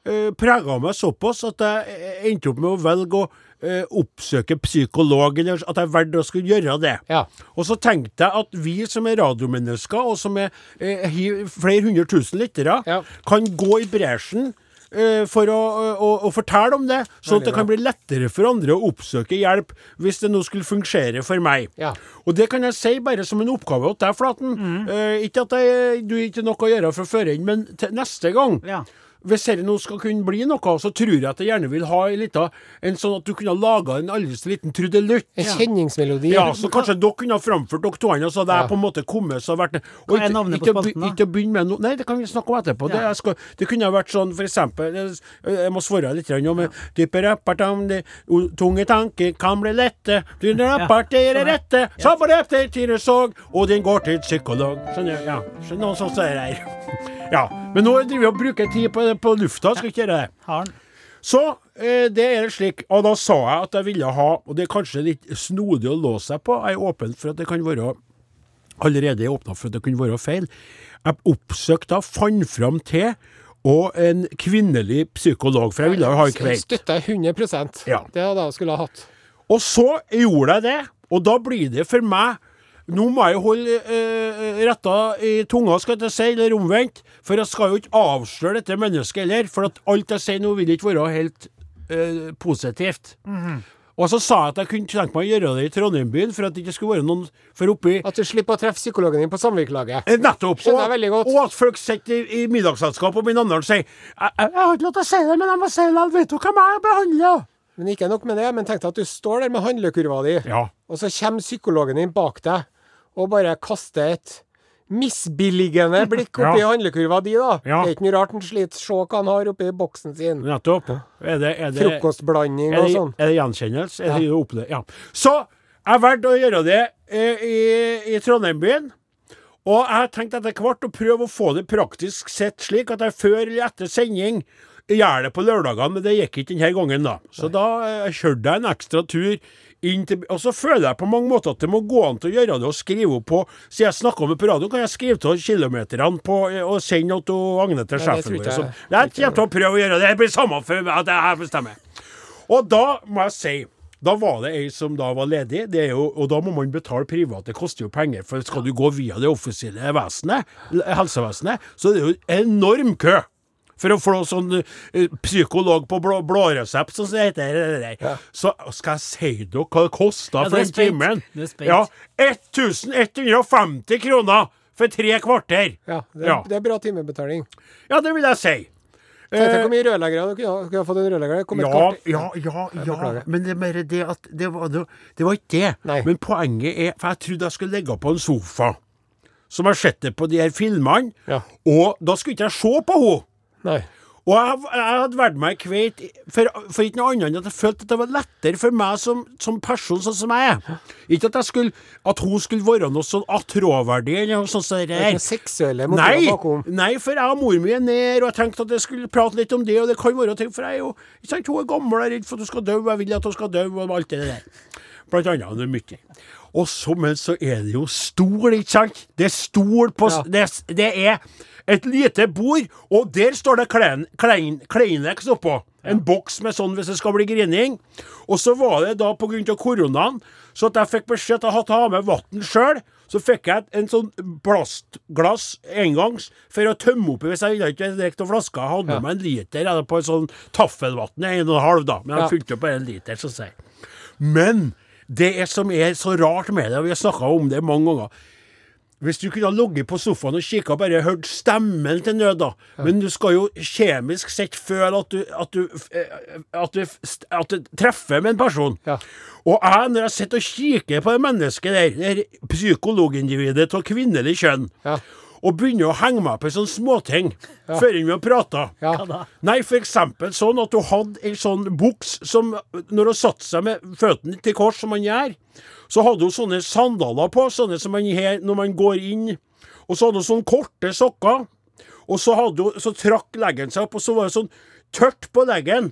eh, prege meg såpass at jeg eh, endte opp med å velge å eh, oppsøke psykolog, eller at jeg valgte å skulle gjøre det. Ja. Og så tenkte jeg at vi som er radiomennesker, og som er eh, flere hundre tusen lyttere, Ja. kan gå i bresjen for å, å, å fortelle om det, sånn at det kan bli lettere for andre å oppsøke hjelp hvis det nå skulle fungere for meg. Ja. Og det kan jeg si bare som en oppgave til deg, Flaten. Eh, ikke at jeg, du ikke har noe å gjøre fra før men til neste gang. Ja. Hvis dette nå skal kunne bli noe, så tror jeg at jeg gjerne vil ha en liten En sånn at du kunne laga en aldri så liten trudelutt. En kjenningsmelodi. Ja, så kanskje dere kunne ha framført dere to andre, så hadde Ja. jeg på en måte kommet så vært og Hva er navnet på spalten, da? Ikke begynne med noe Nei, det kan vi snakke om etterpå. Det, Ja. jeg skal, det kunne ha vært sånn, for eksempel Jeg, jeg må svare litt nå, men det- Tunge tanker kan bli lette. Det er rette. Det og den går til psykolog. Skjønner Ja. Skjønner noen sånn som det her. Ja. Men nå driver vi og bruker tid på, på lufta, skal ikke gjøre det. Har den. Så eh, det er slik, og da sa jeg at jeg ville ha, og det er kanskje litt snodig å låse seg på, jeg er åpen for at det kan være allerede åpna for at det kunne være feil. Jeg oppsøkte, fant fram til, og en kvinnelig psykolog, for jeg ville jo ha en kveite. Støtter jeg 100% Ja. Det hadde jeg skulle ha hatt. Og så gjorde jeg det, og da blir det for meg Nå må jeg jo holde eh, retta i tunga, skal jeg si, eller omvendt. For jeg skal jo ikke avsløre dette mennesket heller. For at alt jeg sier nå, vil ikke være helt eh, positivt. Og så sa jeg at jeg kunne tenke meg å gjøre det i Trondheim byen, for at det ikke skulle være noen For oppi At du slipper å treffe psykologen din på samvirkelaget. Eh, Nettopp. Godt. og at folk sitter i, i middagsselskap, og min andre sier jeg, jeg, 'Jeg har ikke lov til å si det, men jeg må si det. Vet du hvem jeg behandler?' Men ikke nok med det, men tenk deg at du står der med handlekurva di, Ja. og så kommer psykologen din bak deg og bare kaster et misbilligende blikk oppi Ja. handlekurva di, da. Ja. Det er ikke noe rart han sliter. Se hva han har oppi boksen sin. Nettopp. Er det, er det, Frokostblanding Er og sånn. er det gjenkjennelse? Er det opplevd? Ja. Så jeg valgte å gjøre det eh, i, i Trondheim-byen. Og jeg har tenkt etter hvert å prøve å få det praktisk sett slik at jeg før eller etter sending gjør det på lørdagene, men det gikk ikke denne gangen, da. Så da eh, kjørte jeg en ekstra tur til Og så føler jeg på mange måter at det må gå an til å gjøre det og skrive opp på Siden jeg snakker om det på radio, kan jeg skrive av kilometerne på, og sende til Agne til sjefen min. jeg- jeg kommer til å prøve å gjøre det. Det blir samme for meg at jeg her bestemmer. Og da må jeg si da var det ei som da var ledig, det er jo, og da må man betale privat. Det koster jo penger. For skal du gå via det offisielle vesenet, helsevesenet, så er det jo enorm kø. For å få sånn eh, psykolog på blå, blåresept, som det heter. det der. Så skal jeg si dere hva det kosta Ja, for den timen? Ja, 1150 kroner for tre kvarter. Ja, det, er, Ja. det er bra timebetaling. Ja, det vil jeg si. Tenk Eh, hvor mye rørleggere du kunne, ha fått en rørlegger. Ja, ja, ja, ja. Men det er bare det at det var, det, det var ikke det. Nei. Men poenget er For jeg trodde jeg skulle ligge på en sofa, som jeg sett det på de her filmene, Ja. og da skulle ikke jeg se på henne. Nei. Og jeg, jeg hadde vært meg kveit for, for ikke noe annet enn at jeg følte at det var lettere for meg som, som person, sånn som jeg er. Ikke at jeg skulle At hun skulle være noe sånn attråverdig eller noe sånt. som det er ikke seksuelle Nei, bakom. nei, for jeg og mor mi er nede, og jeg tenkte at jeg skulle prate litt om det, og det kan være ting, for jeg er jo ikke sant, Hun er gammel, jeg er redd for at hun skal dø, og jeg vil at hun skal dø, og alt det der. Blant annet. Det er mye. Og så, men så er det jo stol, ikke sant? Det er stol på Ja. det, det er et lite bord, og der står det Klein, klein, Kleinex oppå. En boks med sånn hvis det skal bli grining. Og så var det da av koronaen, så at jeg fikk beskjed til å ta med vann sjøl. Så fikk jeg en sånn plastglass engangs for å tømme oppi hvis jeg ville ikke drikke av flaska. Jeg hadde med meg en liter eller på en sånn taffelvann, en og en halv, da. Men jeg Ja. fylte på en liter, så å si. Men det er som er så rart med det, og vi har snakka om det mange ganger Hvis du kunne ligget på sofaen og kikka og bare hørt stemmen til nød, da. Men du skal jo kjemisk sett føle at du, at du, eh, at du, at du treffer med en person. Ja. Og jeg, når jeg sitter og kikker på det mennesket der, det psykologindividet av kvinnelig kjønn, Ja. Og begynner å henge meg i sånne småting før vi har prata Ja. Nei, eksempel sånn at du hadde en sånn buks som Når hun satte seg med føttene til kors, som man gjør, så hadde hun sånne sandaler på, sånne som man har når man går inn. Og så hadde hun sånne korte sokker. Og så, hun, så trakk leggen seg opp, og så var det sånn tørt på leggen.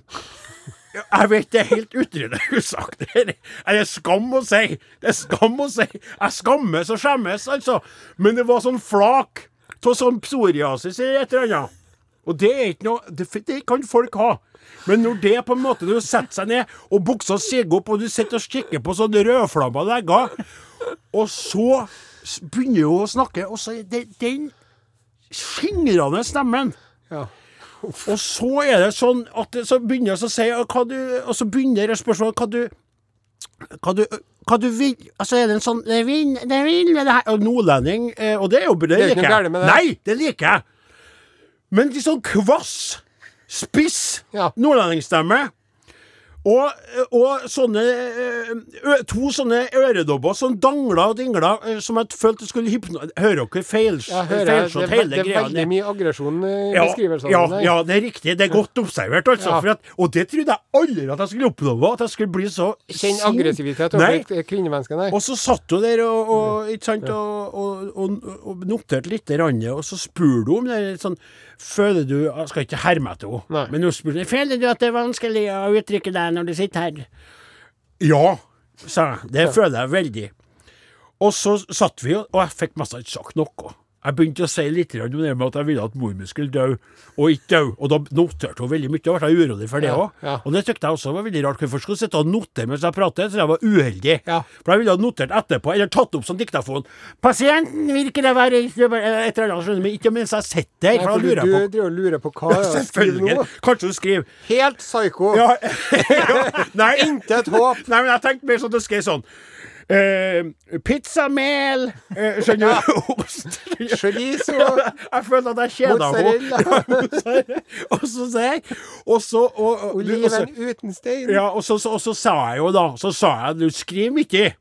Jeg vet det er helt utrydde usagt. Det er- er skam å si. Det er skam å si. Jeg skammes og skjemmes, altså. Men det var sånn flak av sånn psoriasis eller et eller annet. Og det er ikke noe det, det kan folk ha. Men når det på en måte du setter seg ned, og buksa siger opp, og du sitter og kikker på sånne rødflamma legger, og så begynner hun å snakke, og så er det den skingrende stemmen. Ja. Og så er det sånn at så begynner jeg å si hva du, Og så begynner spørsmålet hva du hva du, hva du vil Altså er det en sånn Det vil, det vil det her Og nordlending, eh, og det er jo det, er liker jeg. Nei, det liker jeg. Men litt sånn kvass, spiss Ja. nordlendingsstemme. Og, og sånne eh, To sånne øredobber som dangla og dingla, eh, som jeg følte skulle hypno... Hører dere feilslått hele greia? det er veldig mye aggresjon i Ja, beskrivelsene ja, ja, det er riktig. Det er godt observert, altså. Ja. At, og det trodde jeg aldri at jeg skulle oppleve. At jeg skulle bli så Kjenn sint. aggressivitet overfor kvinnemennesket. Og så satt hun der og, og, ikke sant, og, og, noterte rann, og så spurte hun om det sånn Føler du skal ikke herme etter henne, men hun spurte Føler du at det er vanskelig å uttrykke deg når du sitter her? Ja, sa jeg. Det føler jeg veldig. Og så satt vi, og jeg fikk mest ikke sagt noe. Jeg begynte å si litt om det med at jeg ville at mor mi skulle dø, og ikke dø. Og da noterte hun veldig mye, og ble jeg urolig for det Ja, òg. ja. Og det syntes jeg også var veldig rart. Hvorfor skulle hun sitte og notere mens jeg pratet? Så jeg var uheldig. Ja. For jeg ville ha notert etterpå, eller tatt opp som diktafon. 'Pasienten virker å være et eller annet', du, men ikke mens jeg sitter. Nei, For da du, lurer jeg på og lurer på hva jeg skriver Selvfølgelig. Kanskje du skriver Helt psyko. ja, ja, Intet håp. Nei, men jeg tenkte mer sånn at du skrev sånn eh, Pizzamel eh, Skjønner du? Ost. Chorizo. Jeg følte at jeg kjeda henne. Og så sier jeg Og så og, og, Oliven uten stein. ja, og, så, så, og så sa jeg jo da Så sa jeg du skriver ikke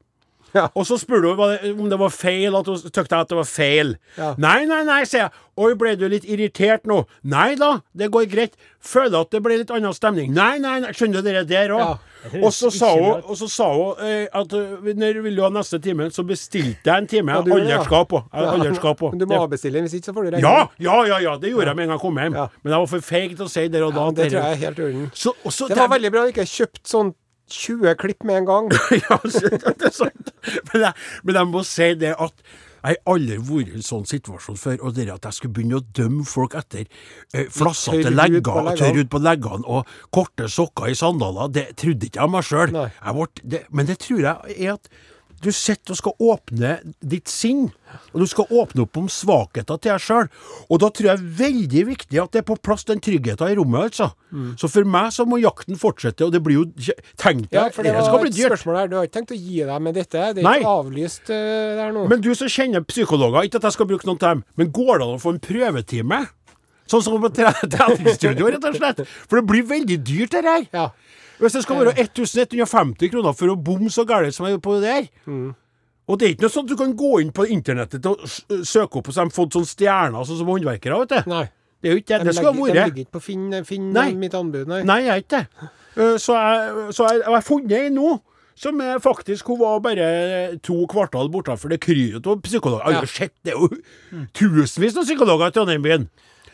Ja. Og så spurte hun om det var feil, at hun tykte at det var feil. Ja. Nei, nei, nei, sier jeg. Oi, ble du litt irritert nå? Nei da, det går greit. Føler at det ble litt annen stemning. Nei, nei, nei. skjønner du det der òg? Ja. Og så sa hun, og så sa hun eh, at eh, når vil du ha neste time, så bestilte jeg en time. Ja, Jeg har alderskap det, ja. du må avbestille, hvis ikke så får du regning. ja, ja, ja, ja, det gjorde jeg med en gang jeg kom hjem. Ja. Men jeg var for feig til å si der og da. Ja, det tror jeg er helt i orden. Det var veldig bra du ikke kjøpte sånn 20 klipp med en gang. ja, det er sant. Men jeg, men jeg må si det at jeg har aldri vært i en sånn situasjon før. Og det at jeg skulle begynne å dømme folk etter eh, flassete legger og tørr ut på leggene og korte sokker i sandaler, det trodde ikke jeg meg sjøl. Men det tror jeg er at Du sitter og skal åpne ditt sinn, og du skal åpne opp om svakheter til deg sjøl. Og da tror jeg det er veldig viktig at det er på plass den tryggheten i rommet, altså. Mm. Så for meg så må jakten fortsette, og det blir jo Tenk deg, Ja, for det det skal bli dyrt. spørsmål her. Du har ikke tenkt å gi deg med dette? Det er Nei. ikke avlyst uh, der nå? Men du som kjenner psykologer, ikke at jeg skal bruke noen til dem, men går det an å få en prøvetime? Sånn som på tre- treningsstudio, rett og slett. For det blir veldig dyrt, det her. Ja. Hvis det skal være 1150 kroner for å bomme så gærent som jeg gjør på det der Og det er ikke noe sånn at du kan gå inn på internettet og søke opp, og så har de fått sånne stjerner, sånn som håndverkere, vet du. Nei. Det er jo ikke det. De Det skal legger, de ligger ikke på Finn, Finn Nei. mitt anbud, nei. Nei, jeg er ikke det. Eh, Så jeg, så jeg, jeg har funnet ei nå. Som er faktisk Hun var bare to kvartal bortenfor det kryet av psykologer. Jeg har jo sett det er jo tusenvis av psykologer i.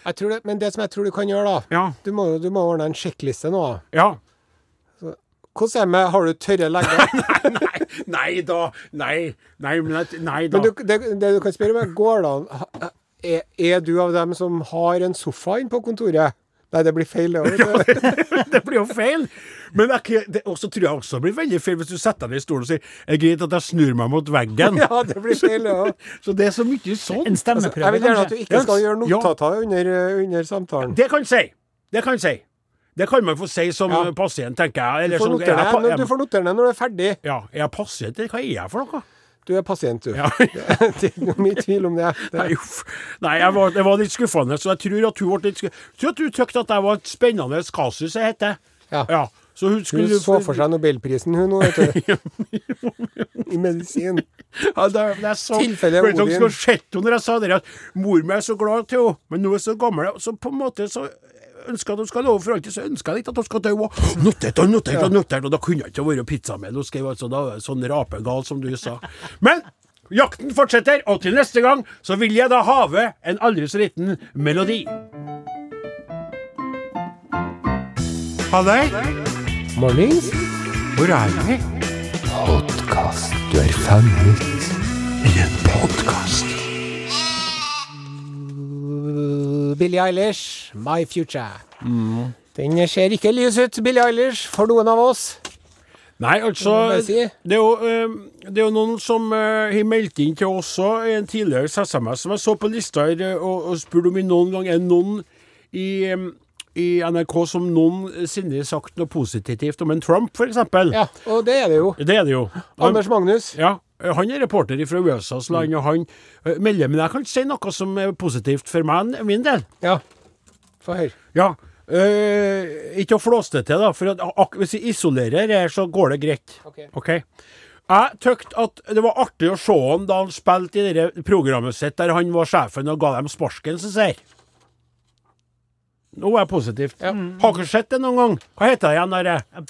Jeg tror det, men det som jeg tror du kan gjøre, da Ja. Du må, du må ordne en sjekkliste nå. Ja. Hvordan er det med Har du tørre legger? Nei, nei nei da. Nei, nei, nei da. Men du, det, det du kan spørre om, er går det an er, er du av dem som har en sofa inne på kontoret? Nei, det blir feil. det det blir jo feil. Men jeg, det også tror jeg også blir veldig feil hvis du setter deg i stolen og sier er det greit at jeg snur meg mot veggen. Ja, det blir feil. ja. Så det er så mye sånn. En Altså, jeg vil gjerne at du ikke skal gjøre notater under, eh, under samtalen. Det kan jeg si. Det kan jeg si. Det kan man få si som Ja. pasient, tenker jeg. Du får notere er jeg ned- du får notere ned når du er ferdig. Ja, er jeg pasient, eller hva er jeg for noe? Du er pasient, du. Ja. det er ikke mye tvil om det. Nei, det. Nei jeg var, det var litt skuffende, så jeg tror at hun ble litt skuffende. Jeg tror at hun tykte at jeg var et spennende kasus, jeg heter. Ja. Så hun Hun så for seg nobelprisen, hun nå, vet du. I medisin. Ja, det, det er så Tilfellet du, Odin. Dere skulle sett henne når jeg sa det, at mor mi er så glad til henne, men nå er hun så gammel, så på en måte så ønsker at hun skal love for alltid, så ønsker jeg ikke at hun skal dø. Og notert og notert og notert, og da kunne jeg ikke vært pizzamel. Hun skrev altså da, sånn rapegal, som du sa. Men jakten fortsetter, og til neste gang så vil jeg da have en aldri så liten melodi. Halløy, Mornings. hvor er vi? Podkast. Du er fanget i en podkast. Billie Eilish, My Future. Den ser ikke lys ut, Billie Eilish, for noen av oss. Nei, altså det, er jo, eh, det er jo noen som eh, har meldt inn til oss i en tidligere SMS som jeg så på lista her, eh, og, og spurte om vi noen gang er noen i, i NRK som noensinne har sagt noe positivt om en Trump, f.eks. Ja, og det er det jo. Det er det jo. Anders Magnus. ja, han er reporter fra USAs land, og han eh, melder Men jeg kan si noe som er positivt for meg, min del. Ja. Få høre. Ja. Uh, ikke å flåse det til, da. For at, ak hvis jeg isolerer her, så går det greit. Ok. okay. Jeg tykte at det var artig å se han da han spilte i det programmet sitt der han var sjefen og ga dem sparken, som sier. Nå er jeg positivt. Ja. Har ikke sett det noen gang. Hva heter det igjen? Der?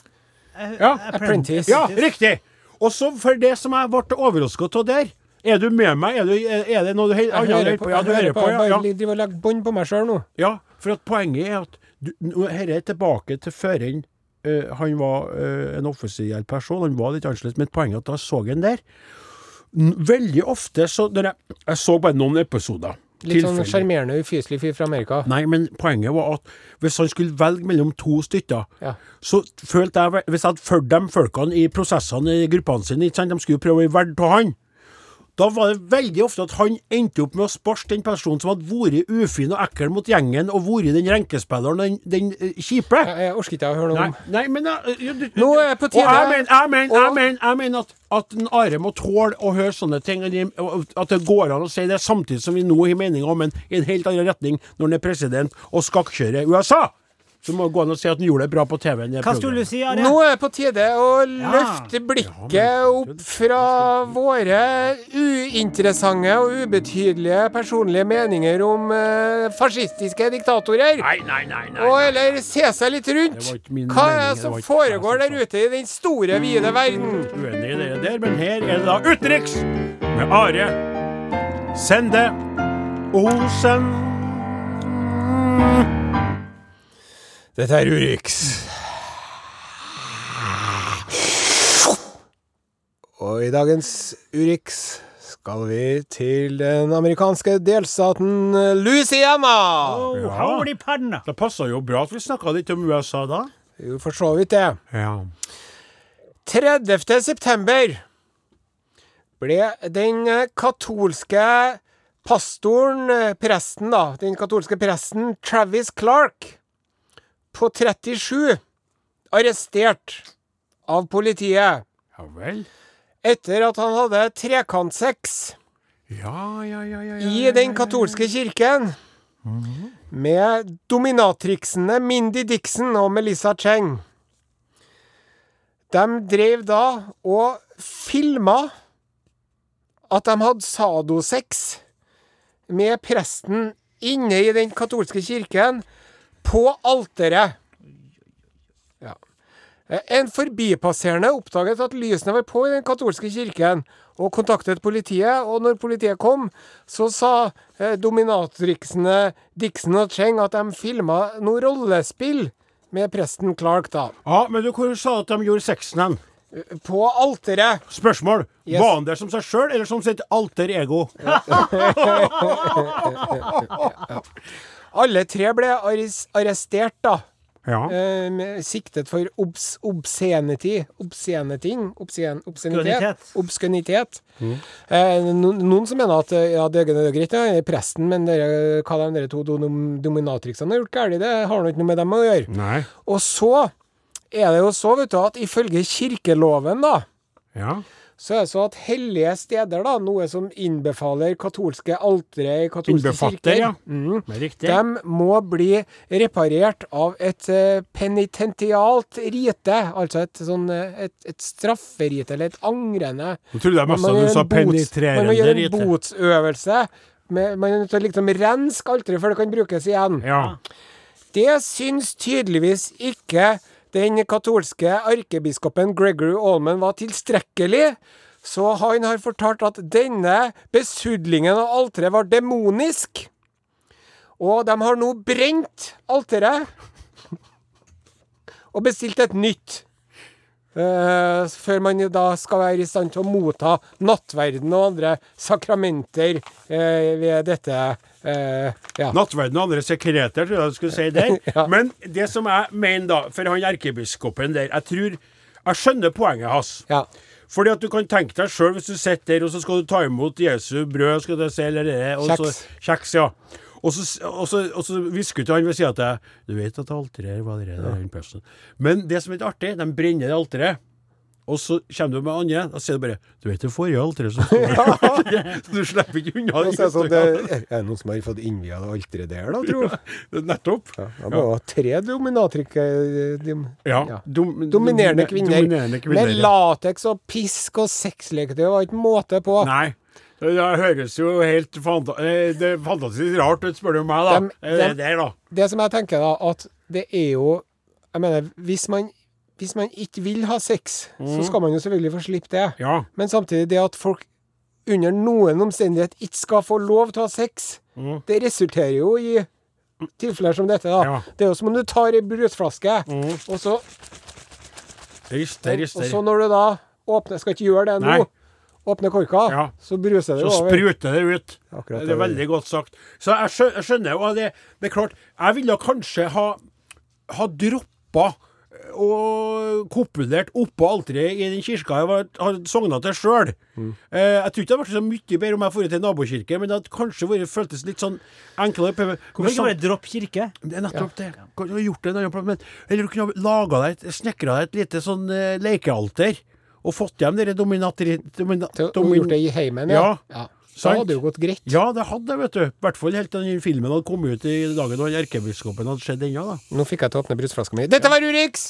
Ja. Apprentice. ja, riktig. Og så for det som jeg ble overrasket av der Er du med meg? Er, du, er det noe du he- Jeg annet hører på? Ja, du hører på, ja. Jeg ja. bare driver og legger bånd på meg sjøl nå. Ja, for at poenget er at dette er tilbake til før han eh, han var eh, en offisiell person. Han var litt annerledes, men poenget er at da så jeg han der Veldig ofte så når jeg, jeg så bare noen episoder. Litt sånn sjarmerende, ufyselig fyr fra Amerika. Nei, men poenget var at hvis han skulle velge mellom to stykker, Ja. så følte jeg Hvis jeg hadde fulgt de folkene i prosessene i gruppene sine, ikke sant, de skulle jo prøve å være verdt av han. Da var det veldig ofte at han endte opp med å sparke den personen som hadde vært ufin og ekkel mot gjengen, og vært den renkespilleren, den, den eh, kjipe. Jeg, jeg orker ikke å høre noe om nei, men uh, ja, du- Nå er jeg på tide- Og jeg mener, men, og- men, men at, at en Are må tåle å høre sånne ting. At det går an å si det samtidig som vi nå har meninger om en i en helt annen retning når han er president og skakkjører USA. Så må det gå an å si at han gjorde det bra på TV. Hva skulle du si, Are? Nå er det på tide å løfte blikket opp fra våre uinteressante og ubetydelige personlige meninger om uh, fascistiske diktatorer. Nei, nei, nei. nei, Og eller se seg litt rundt. Det var ikke min Hva er det det som foregår der ute i den store, vide verden? Uenig i det der, men her er det da utenriks med Are Sende Osen. Dette er Urix. Og i dagens Urix skal vi til den amerikanske delstaten Louisiana. Oh, Ja. Det passer jo bra at vi snakka litt om USA da. Jo, for så vidt det. Ja. 30. september ble den katolske pastoren, presten da, den katolske presten Travis Clark, på 37, arrestert av politiet Ja vel. etter at han hadde trekantsex Ja, ja, ja, ja, ja, i den katolske kirken med dominatriksene Mindy Dixon og Melissa Cheng. De drev da og filma at de hadde sadosex med presten inne i den katolske kirken på alteret. Ja. Eh, En forbipasserende oppdaget at lysene var på i den katolske kirken, og kontaktet politiet. Og når politiet kom, så sa eh, dominatriksene Dixon og Cheng at de filma noe rollespill med presten Clark, da. Ja, men du, hvor sa at de gjorde sexen hen? På alteret. Spørsmål. Yes. Var han der som seg sjøl, eller som sitt alter ego? Alle tre ble arres arrestert, da. Ja. Eh, siktet for obs obscenity. Obsceneting. Obscen obscenitet. Obskønitet. Mm. Eh, no noen som mener at eh, ja, det er greit, ja, det er presten, men dere, hva de dere to dom dominatriksene har gjort galt, det har nå ikke noe med dem å gjøre. Nei. Og så er det jo så, vet du, at ifølge kirkeloven, da, Ja. Så er det så at hellige steder, da, noe som innbefaler katolske altere i katolske Innbefatter, kirker, ja. mm, Det er riktig. de må bli reparert av et uh, penitentialt rite, altså et sånn eh, et, et strafferite, eller et angrende Jeg trodde jeg mest du sa en rite. Man må gjøre en botsøvelse. Med, man er nødt til å liksom renske alteret før det kan brukes igjen. Ja. Det syns tydeligvis ikke den katolske erkebiskopen Gregory Allman var tilstrekkelig, så han har fortalt at denne besudlingen av alteret var demonisk. Og de har nå brent alteret og bestilt et nytt. Eh, før man da skal være i stand til å motta nattverden og andre sakramenter eh, ved dette eh, ja. Nattverden og andre sekreter, tror jeg du skulle si der. Ja. Men det som jeg mener, da, for han erkebiskopen der Jeg tror Jeg skjønner poenget hans. ja. Fordi at du kan tenke deg sjøl, hvis du sitter der, og så skal du ta imot Jesu brød, skal du si, eller det, og Kjeks. Så, kjeks, ja. Og så, og så, og så hvisker ikke han ved sida av Du vet at alteret var det der, den personen. Men det som er litt artig, de brenner det alteret. Og så kommer du med andre, da sier du bare Du vet det forrige alteret som står der. Så du slipper ikke unna. Og så er det sånn, det, er det noen som har fått innvia det alteret der, da, tro? Nettopp. Ja, det må ha tre dominatrykk dom, dim- Ja. Ja. Dom, Dominerende kvinner. Dominerende kvinner Med ja. lateks og pisk og sexleketøy. Det var ikke måte på. Nei. Det høres jo helt fanta eh, det er fantastisk rart ut, spør du meg, da. Dem- Eh, dem- det der, da. Det som jeg tenker, da, at det er jo Jeg mener, hvis man, hvis man ikke vil ha sex, så skal man jo selvfølgelig få slippe det. Ja. Men samtidig, det at folk under noen omstendighet ikke skal få lov til å ha sex, Mm. det resulterer jo i tilfeller som dette, da. Ja. Det er jo som om du tar ei brusflaske, og så Rister, Og rister. så når du da åpner Skal ikke gjøre det nå. Nei. Åpner korka, Ja. så bruser det Så over. spruter det ut. Akkurat det er det. veldig godt sagt. Så jeg skjønner jo, det, det er klart Jeg ville kanskje ha, ha droppa og kopulert oppå alteret i den kirka jeg var, har sogna til sjøl. Mm. Eh, jeg tror ikke det hadde vært så mye bedre om jeg dro til nabokirke, men det hadde kanskje vært, føltes litt sånn enklere. Hvorfor ikke sam- bare dropp kirke? det er nettopp det. Kunne ha gjort det en annen plass, men Eller du kunne ha laga deg snekra deg et lite sånn eh, lekealter, og fått hjem dere dominatri... Domina, Til å domin- gjort det i heimen, Ja. ja. Så hadde det jo gått greit. Ja, det hadde det, vet du. I hvert fall helt til den filmen hadde kommet ut i dagen da erkebiskopen hadde skjedd ennå, da. Nå fikk jeg til å åpne brusflaska mi. Dette var Urix!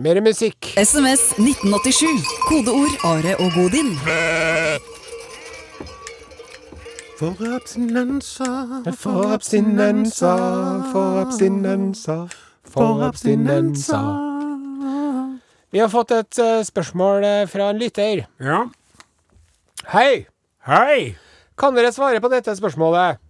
Mer musikk. SMS 1987. Kodeord Are og Godin. For abstinenser, For abstinenser, for abstinenser, for abstinenser. Vi har fått et uh, spørsmål eh, fra en lytter. Ja. Hei! Hei! Kan dere svare på dette spørsmålet?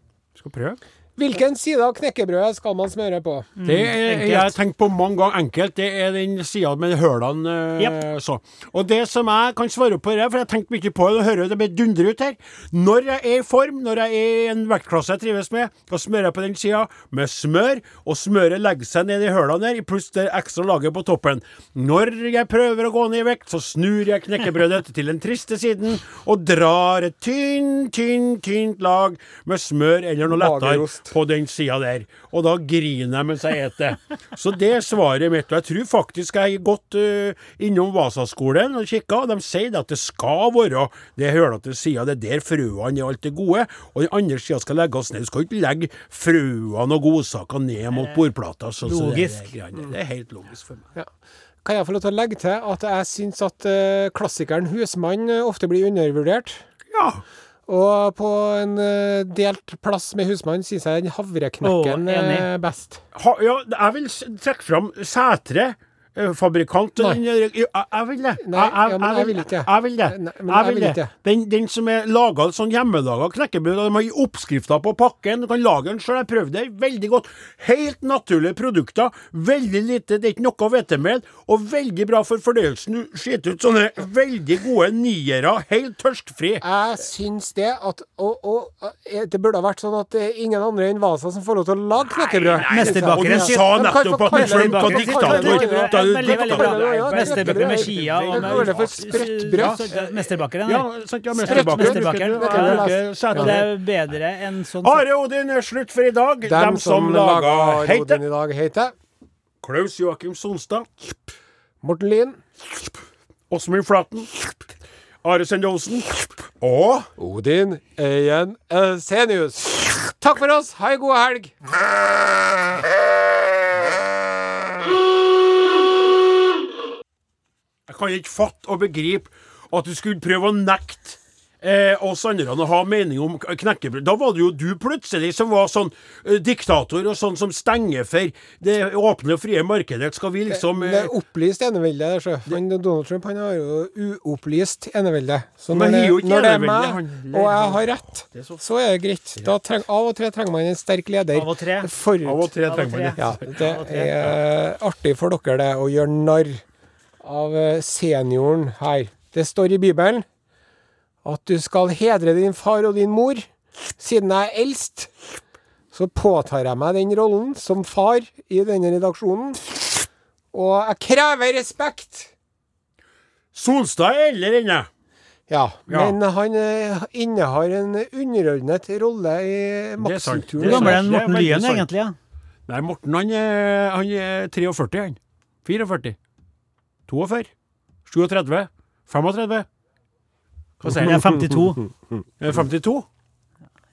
Skal prøve. Hvilken side av knekkebrødet skal man smøre på? Det er, jeg har tenkt på mange ganger enkelt. Det er den sida med hølene. eh, Japp. så. Og det som jeg kan svare på det, for jeg har tenkt mye på det, og hører det bare dundre ut her Når jeg er i form, når jeg er i en vektklasse jeg trives med, da smører jeg på den sida med smør, og smøret legger seg ned i hølene der, pluss det ekstra laget på toppen. Når jeg prøver å gå ned i vekt, så snur jeg knekkebrødet til den triste siden og drar et tynt, tynt, tynt lag med smør eller noe lettere. På den sida der. Og da griner jeg mens jeg eter. Så det er svaret mitt. Og jeg tror faktisk jeg har gått uh, innom Vasaskolen og kikka, og de sier at det skal være det hølete sida. Det er der frøene er alt det gode, og den andre sida skal legges ned. Du skal ikke legge frøene og godsakene ned mot bordplata. Så, så det, er det er helt logisk for meg. Kan jeg få lov til å legge til at jeg syns at eh, klassikeren Husmann eh, ofte blir undervurdert. Ja. Og på en eh, delt plass med husmannen syns jeg den havreknekken er best. Ha, ja, jeg vil trekke fram Sætre. Eh, Fabrikant Nei. eh, jeg, jeg vil det. Nei, ja, jeg, jeg vil ikke. Jeg vil det. Nei, jeg jeg vil det. Den, den som er laga sånn hjemmelaga knekkebrød, de har oppskrifter på pakken. Du kan lage den sjøl. Jeg prøvde det. Veldig godt. Helt naturlige produkter. Veldig lite, det er ikke noe hvetemel. Og veldig bra for fordøyelsen. Du skiter ut sånne veldig gode niere. Helt tørstfri. Jeg syns det at Og, og eh, det burde ha vært sånn at er ingen andre enn Vasa som får lov til å lage knekkebrød. Ja. sa nettopp at av Mesterbaker. diktator. Veldig, veldig bra. Ja, med skia og for sprettbrød. Mesterbakeren. Ja, sant, ja, det er bedre enn sånn Are Odin er slutt for i dag. Dem som laga heter Odin i dag, heter Klaus Joakim Sonstad, Morten Lien. Åsmund Flaten, Are Sende Olsen og Odin Øyen Senius. Takk for oss. Ha ei god helg. kan ikke fatte og begripe at du skulle prøve å nekte eh, oss andre å ha mening om knekkebrød. Da var det jo du plutselig som var sånn eh, diktator og sånn som stenger for det åpne og frie markedet. Skal vi liksom Det eh, er opplyst enevelde. Han, Donald Trump han har jo uopplyst enevelde. Så når det, han har jo ikke når det er meg, og jeg har rett, så- er det greit. Da treng, av og til trenger man en sterk leder. Av og tre. Av og til trenger man det. Ja, det er artig for dere det å gjøre narr av eh, senioren her. Det står i Bibelen at du skal hedre din far og din mor. Siden jeg er eldst, så påtar jeg meg den rollen som far i denne redaksjonen. Og jeg krever respekt. Solstad er eldre enn jeg. Ja, Ja. men han eh, innehar en underordnet rolle i er maktstrukturen. Hvor gammel er er Morten Lyen egentlig? Ja? Nei, Morten han er, han er 43, han. 44. 42. 37. 35. Hva sier Jeg er han? 52. Er 52?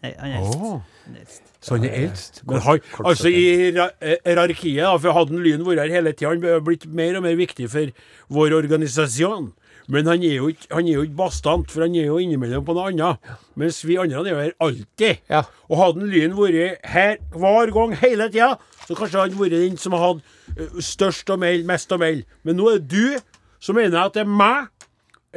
Nei, Han er eldst. Så han er eldst. Men han, altså i eh, hierarkiet, for hadde Lyn vært her hele tida, han blitt mer og mer viktig for vår organisasjon. Men han er jo ikke, ikke bastant, for han er jo innimellom på noe annet. Mens vi andre er jo her alltid. Ja. Og hadde Lyn vært her hver gang hele tida, så kanskje han vært den som hadde eh, størst å melde, mest å melde. Men nå er det du som mener at det er meg.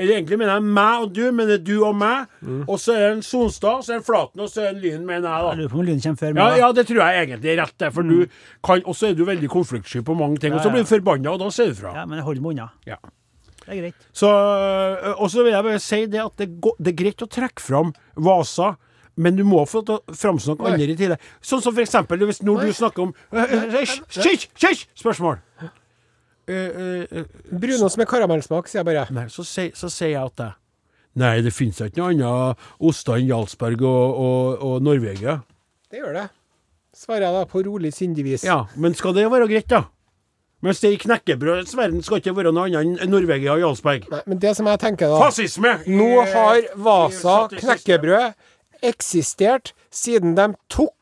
Eller egentlig mener jeg meg og du, men det er du og meg. Og så er det en Sonstad, så er det Flaten, og så er det Lyn, mener jeg, da. Jeg lurer på om Lyn kommer før Ja, meg. ja, det tror jeg egentlig er rett, det. For du kan, Og så er du veldig konfliktsky på mange ting. Og så Ja, ja. blir du forbanna, og da sier du fra. Ja, men jeg holder meg unna. Ja. Det er greit. Så, øh, og så vil jeg bare si det at det, går, det er greit å trekke fram Vasa. Men du må få til å framsnakke andre i tillegg. Sånn som for eksempel hvis når du snakker om! Spørsmål. Eh, eh, eh, Brunost med karamellsmak, sier jeg bare. Nei, så, sier- jeg at det Nei, det finnes ikke noe annet oster enn Jarlsberg og, og, og Norvegia. Det gjør det. Svarer jeg da på rolig sindigvis. Ja, men skal det være greit, da? Mens det i knekkebrødets verden skal ikke være noe annet enn Norvegia og Jarlsberg. Nei, men det som jeg tenker da Fascisme! Nå har Vasa knekkebrød eksistert siden de tok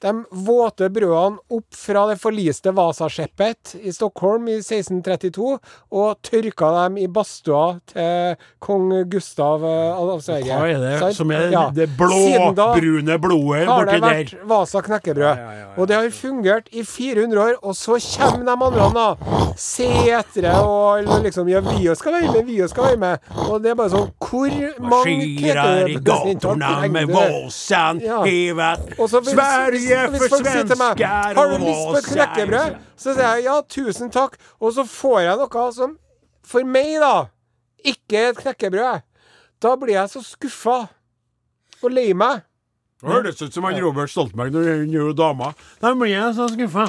de våte brødene opp fra det forliste Vasaskeppet i Stockholm i 1632 og tørka dem i badstua til kong Gustav eh, av Sverige. Hva er det Sant? som er Ja. det blåbrune blodet har det vært der? Vasa knekkebrød. Og det har fungert i 400 år, og så kommer de andre, da. Setre og liksom Ja, vi skal være med, vi skal være med. Og det er bare sånn Hvor mange med trenger du? Ja. Og så vil- Er hvis for folk sier til meg svensker Har du lyst på et er- knekkebrød? Så sier jeg ja, tusen takk. Og så får jeg noe som for meg, da, ikke er et knekkebrød. Da blir jeg så skuffa og lei meg. Det høres ut som han Robert Stoltenberg når han gjør dama. Da blir jeg så skuffa.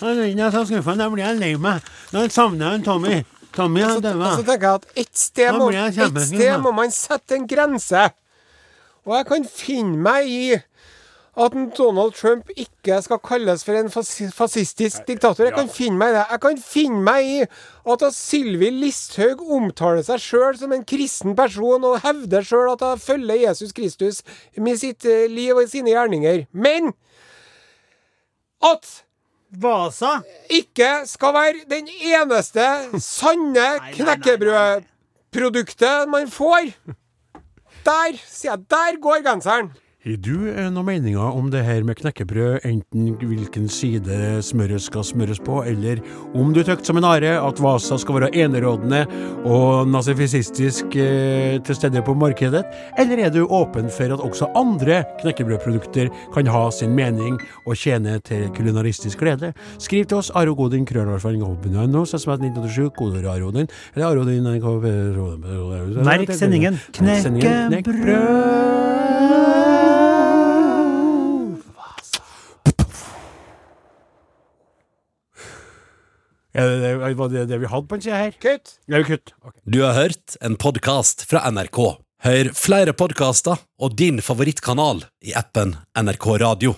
Da blir jeg så skuffa, da blir jeg lei meg. Da savner jeg Tommy. Tommy har Og så tenker jeg at et sted, må, kjempeskuffa. sted må man sette en grense. Og jeg kan finne meg i at en Donald Trump ikke skal kalles for en fas- fascistisk diktator. Jeg kan finne meg i det. Jeg kan finne meg i at at Sylvi Listhaug omtaler seg sjøl som en kristen person og hevder sjøl at hun følger Jesus Kristus med sitt eh, liv og sine gjerninger. Men at Vasa. ikke skal være den eneste sanne knekkebrødproduktet man får. Der, sier jeg, der går genseren. Har du eh, noen meninger om det her med knekkebrød, enten hvilken side smøret skal smøres på, eller om du tøkt som en are at Vasa skal være enerådende og nazifisistisk eh, til stede på markedet, eller er du åpen for at også andre knekkebrødprodukter kan ha sin mening og tjene til kulinaristisk glede? Skriv til oss arogodin krøllalfa.no, SMS 1987, kodeord arodin, eller arodin Merk sendingen Er det, det, var det det vi hadde på en side her? Kutt. Ja, vi kutt. Okay. Du har hørt en podkast fra NRK. Hør flere podkaster og din favorittkanal i appen NRK Radio.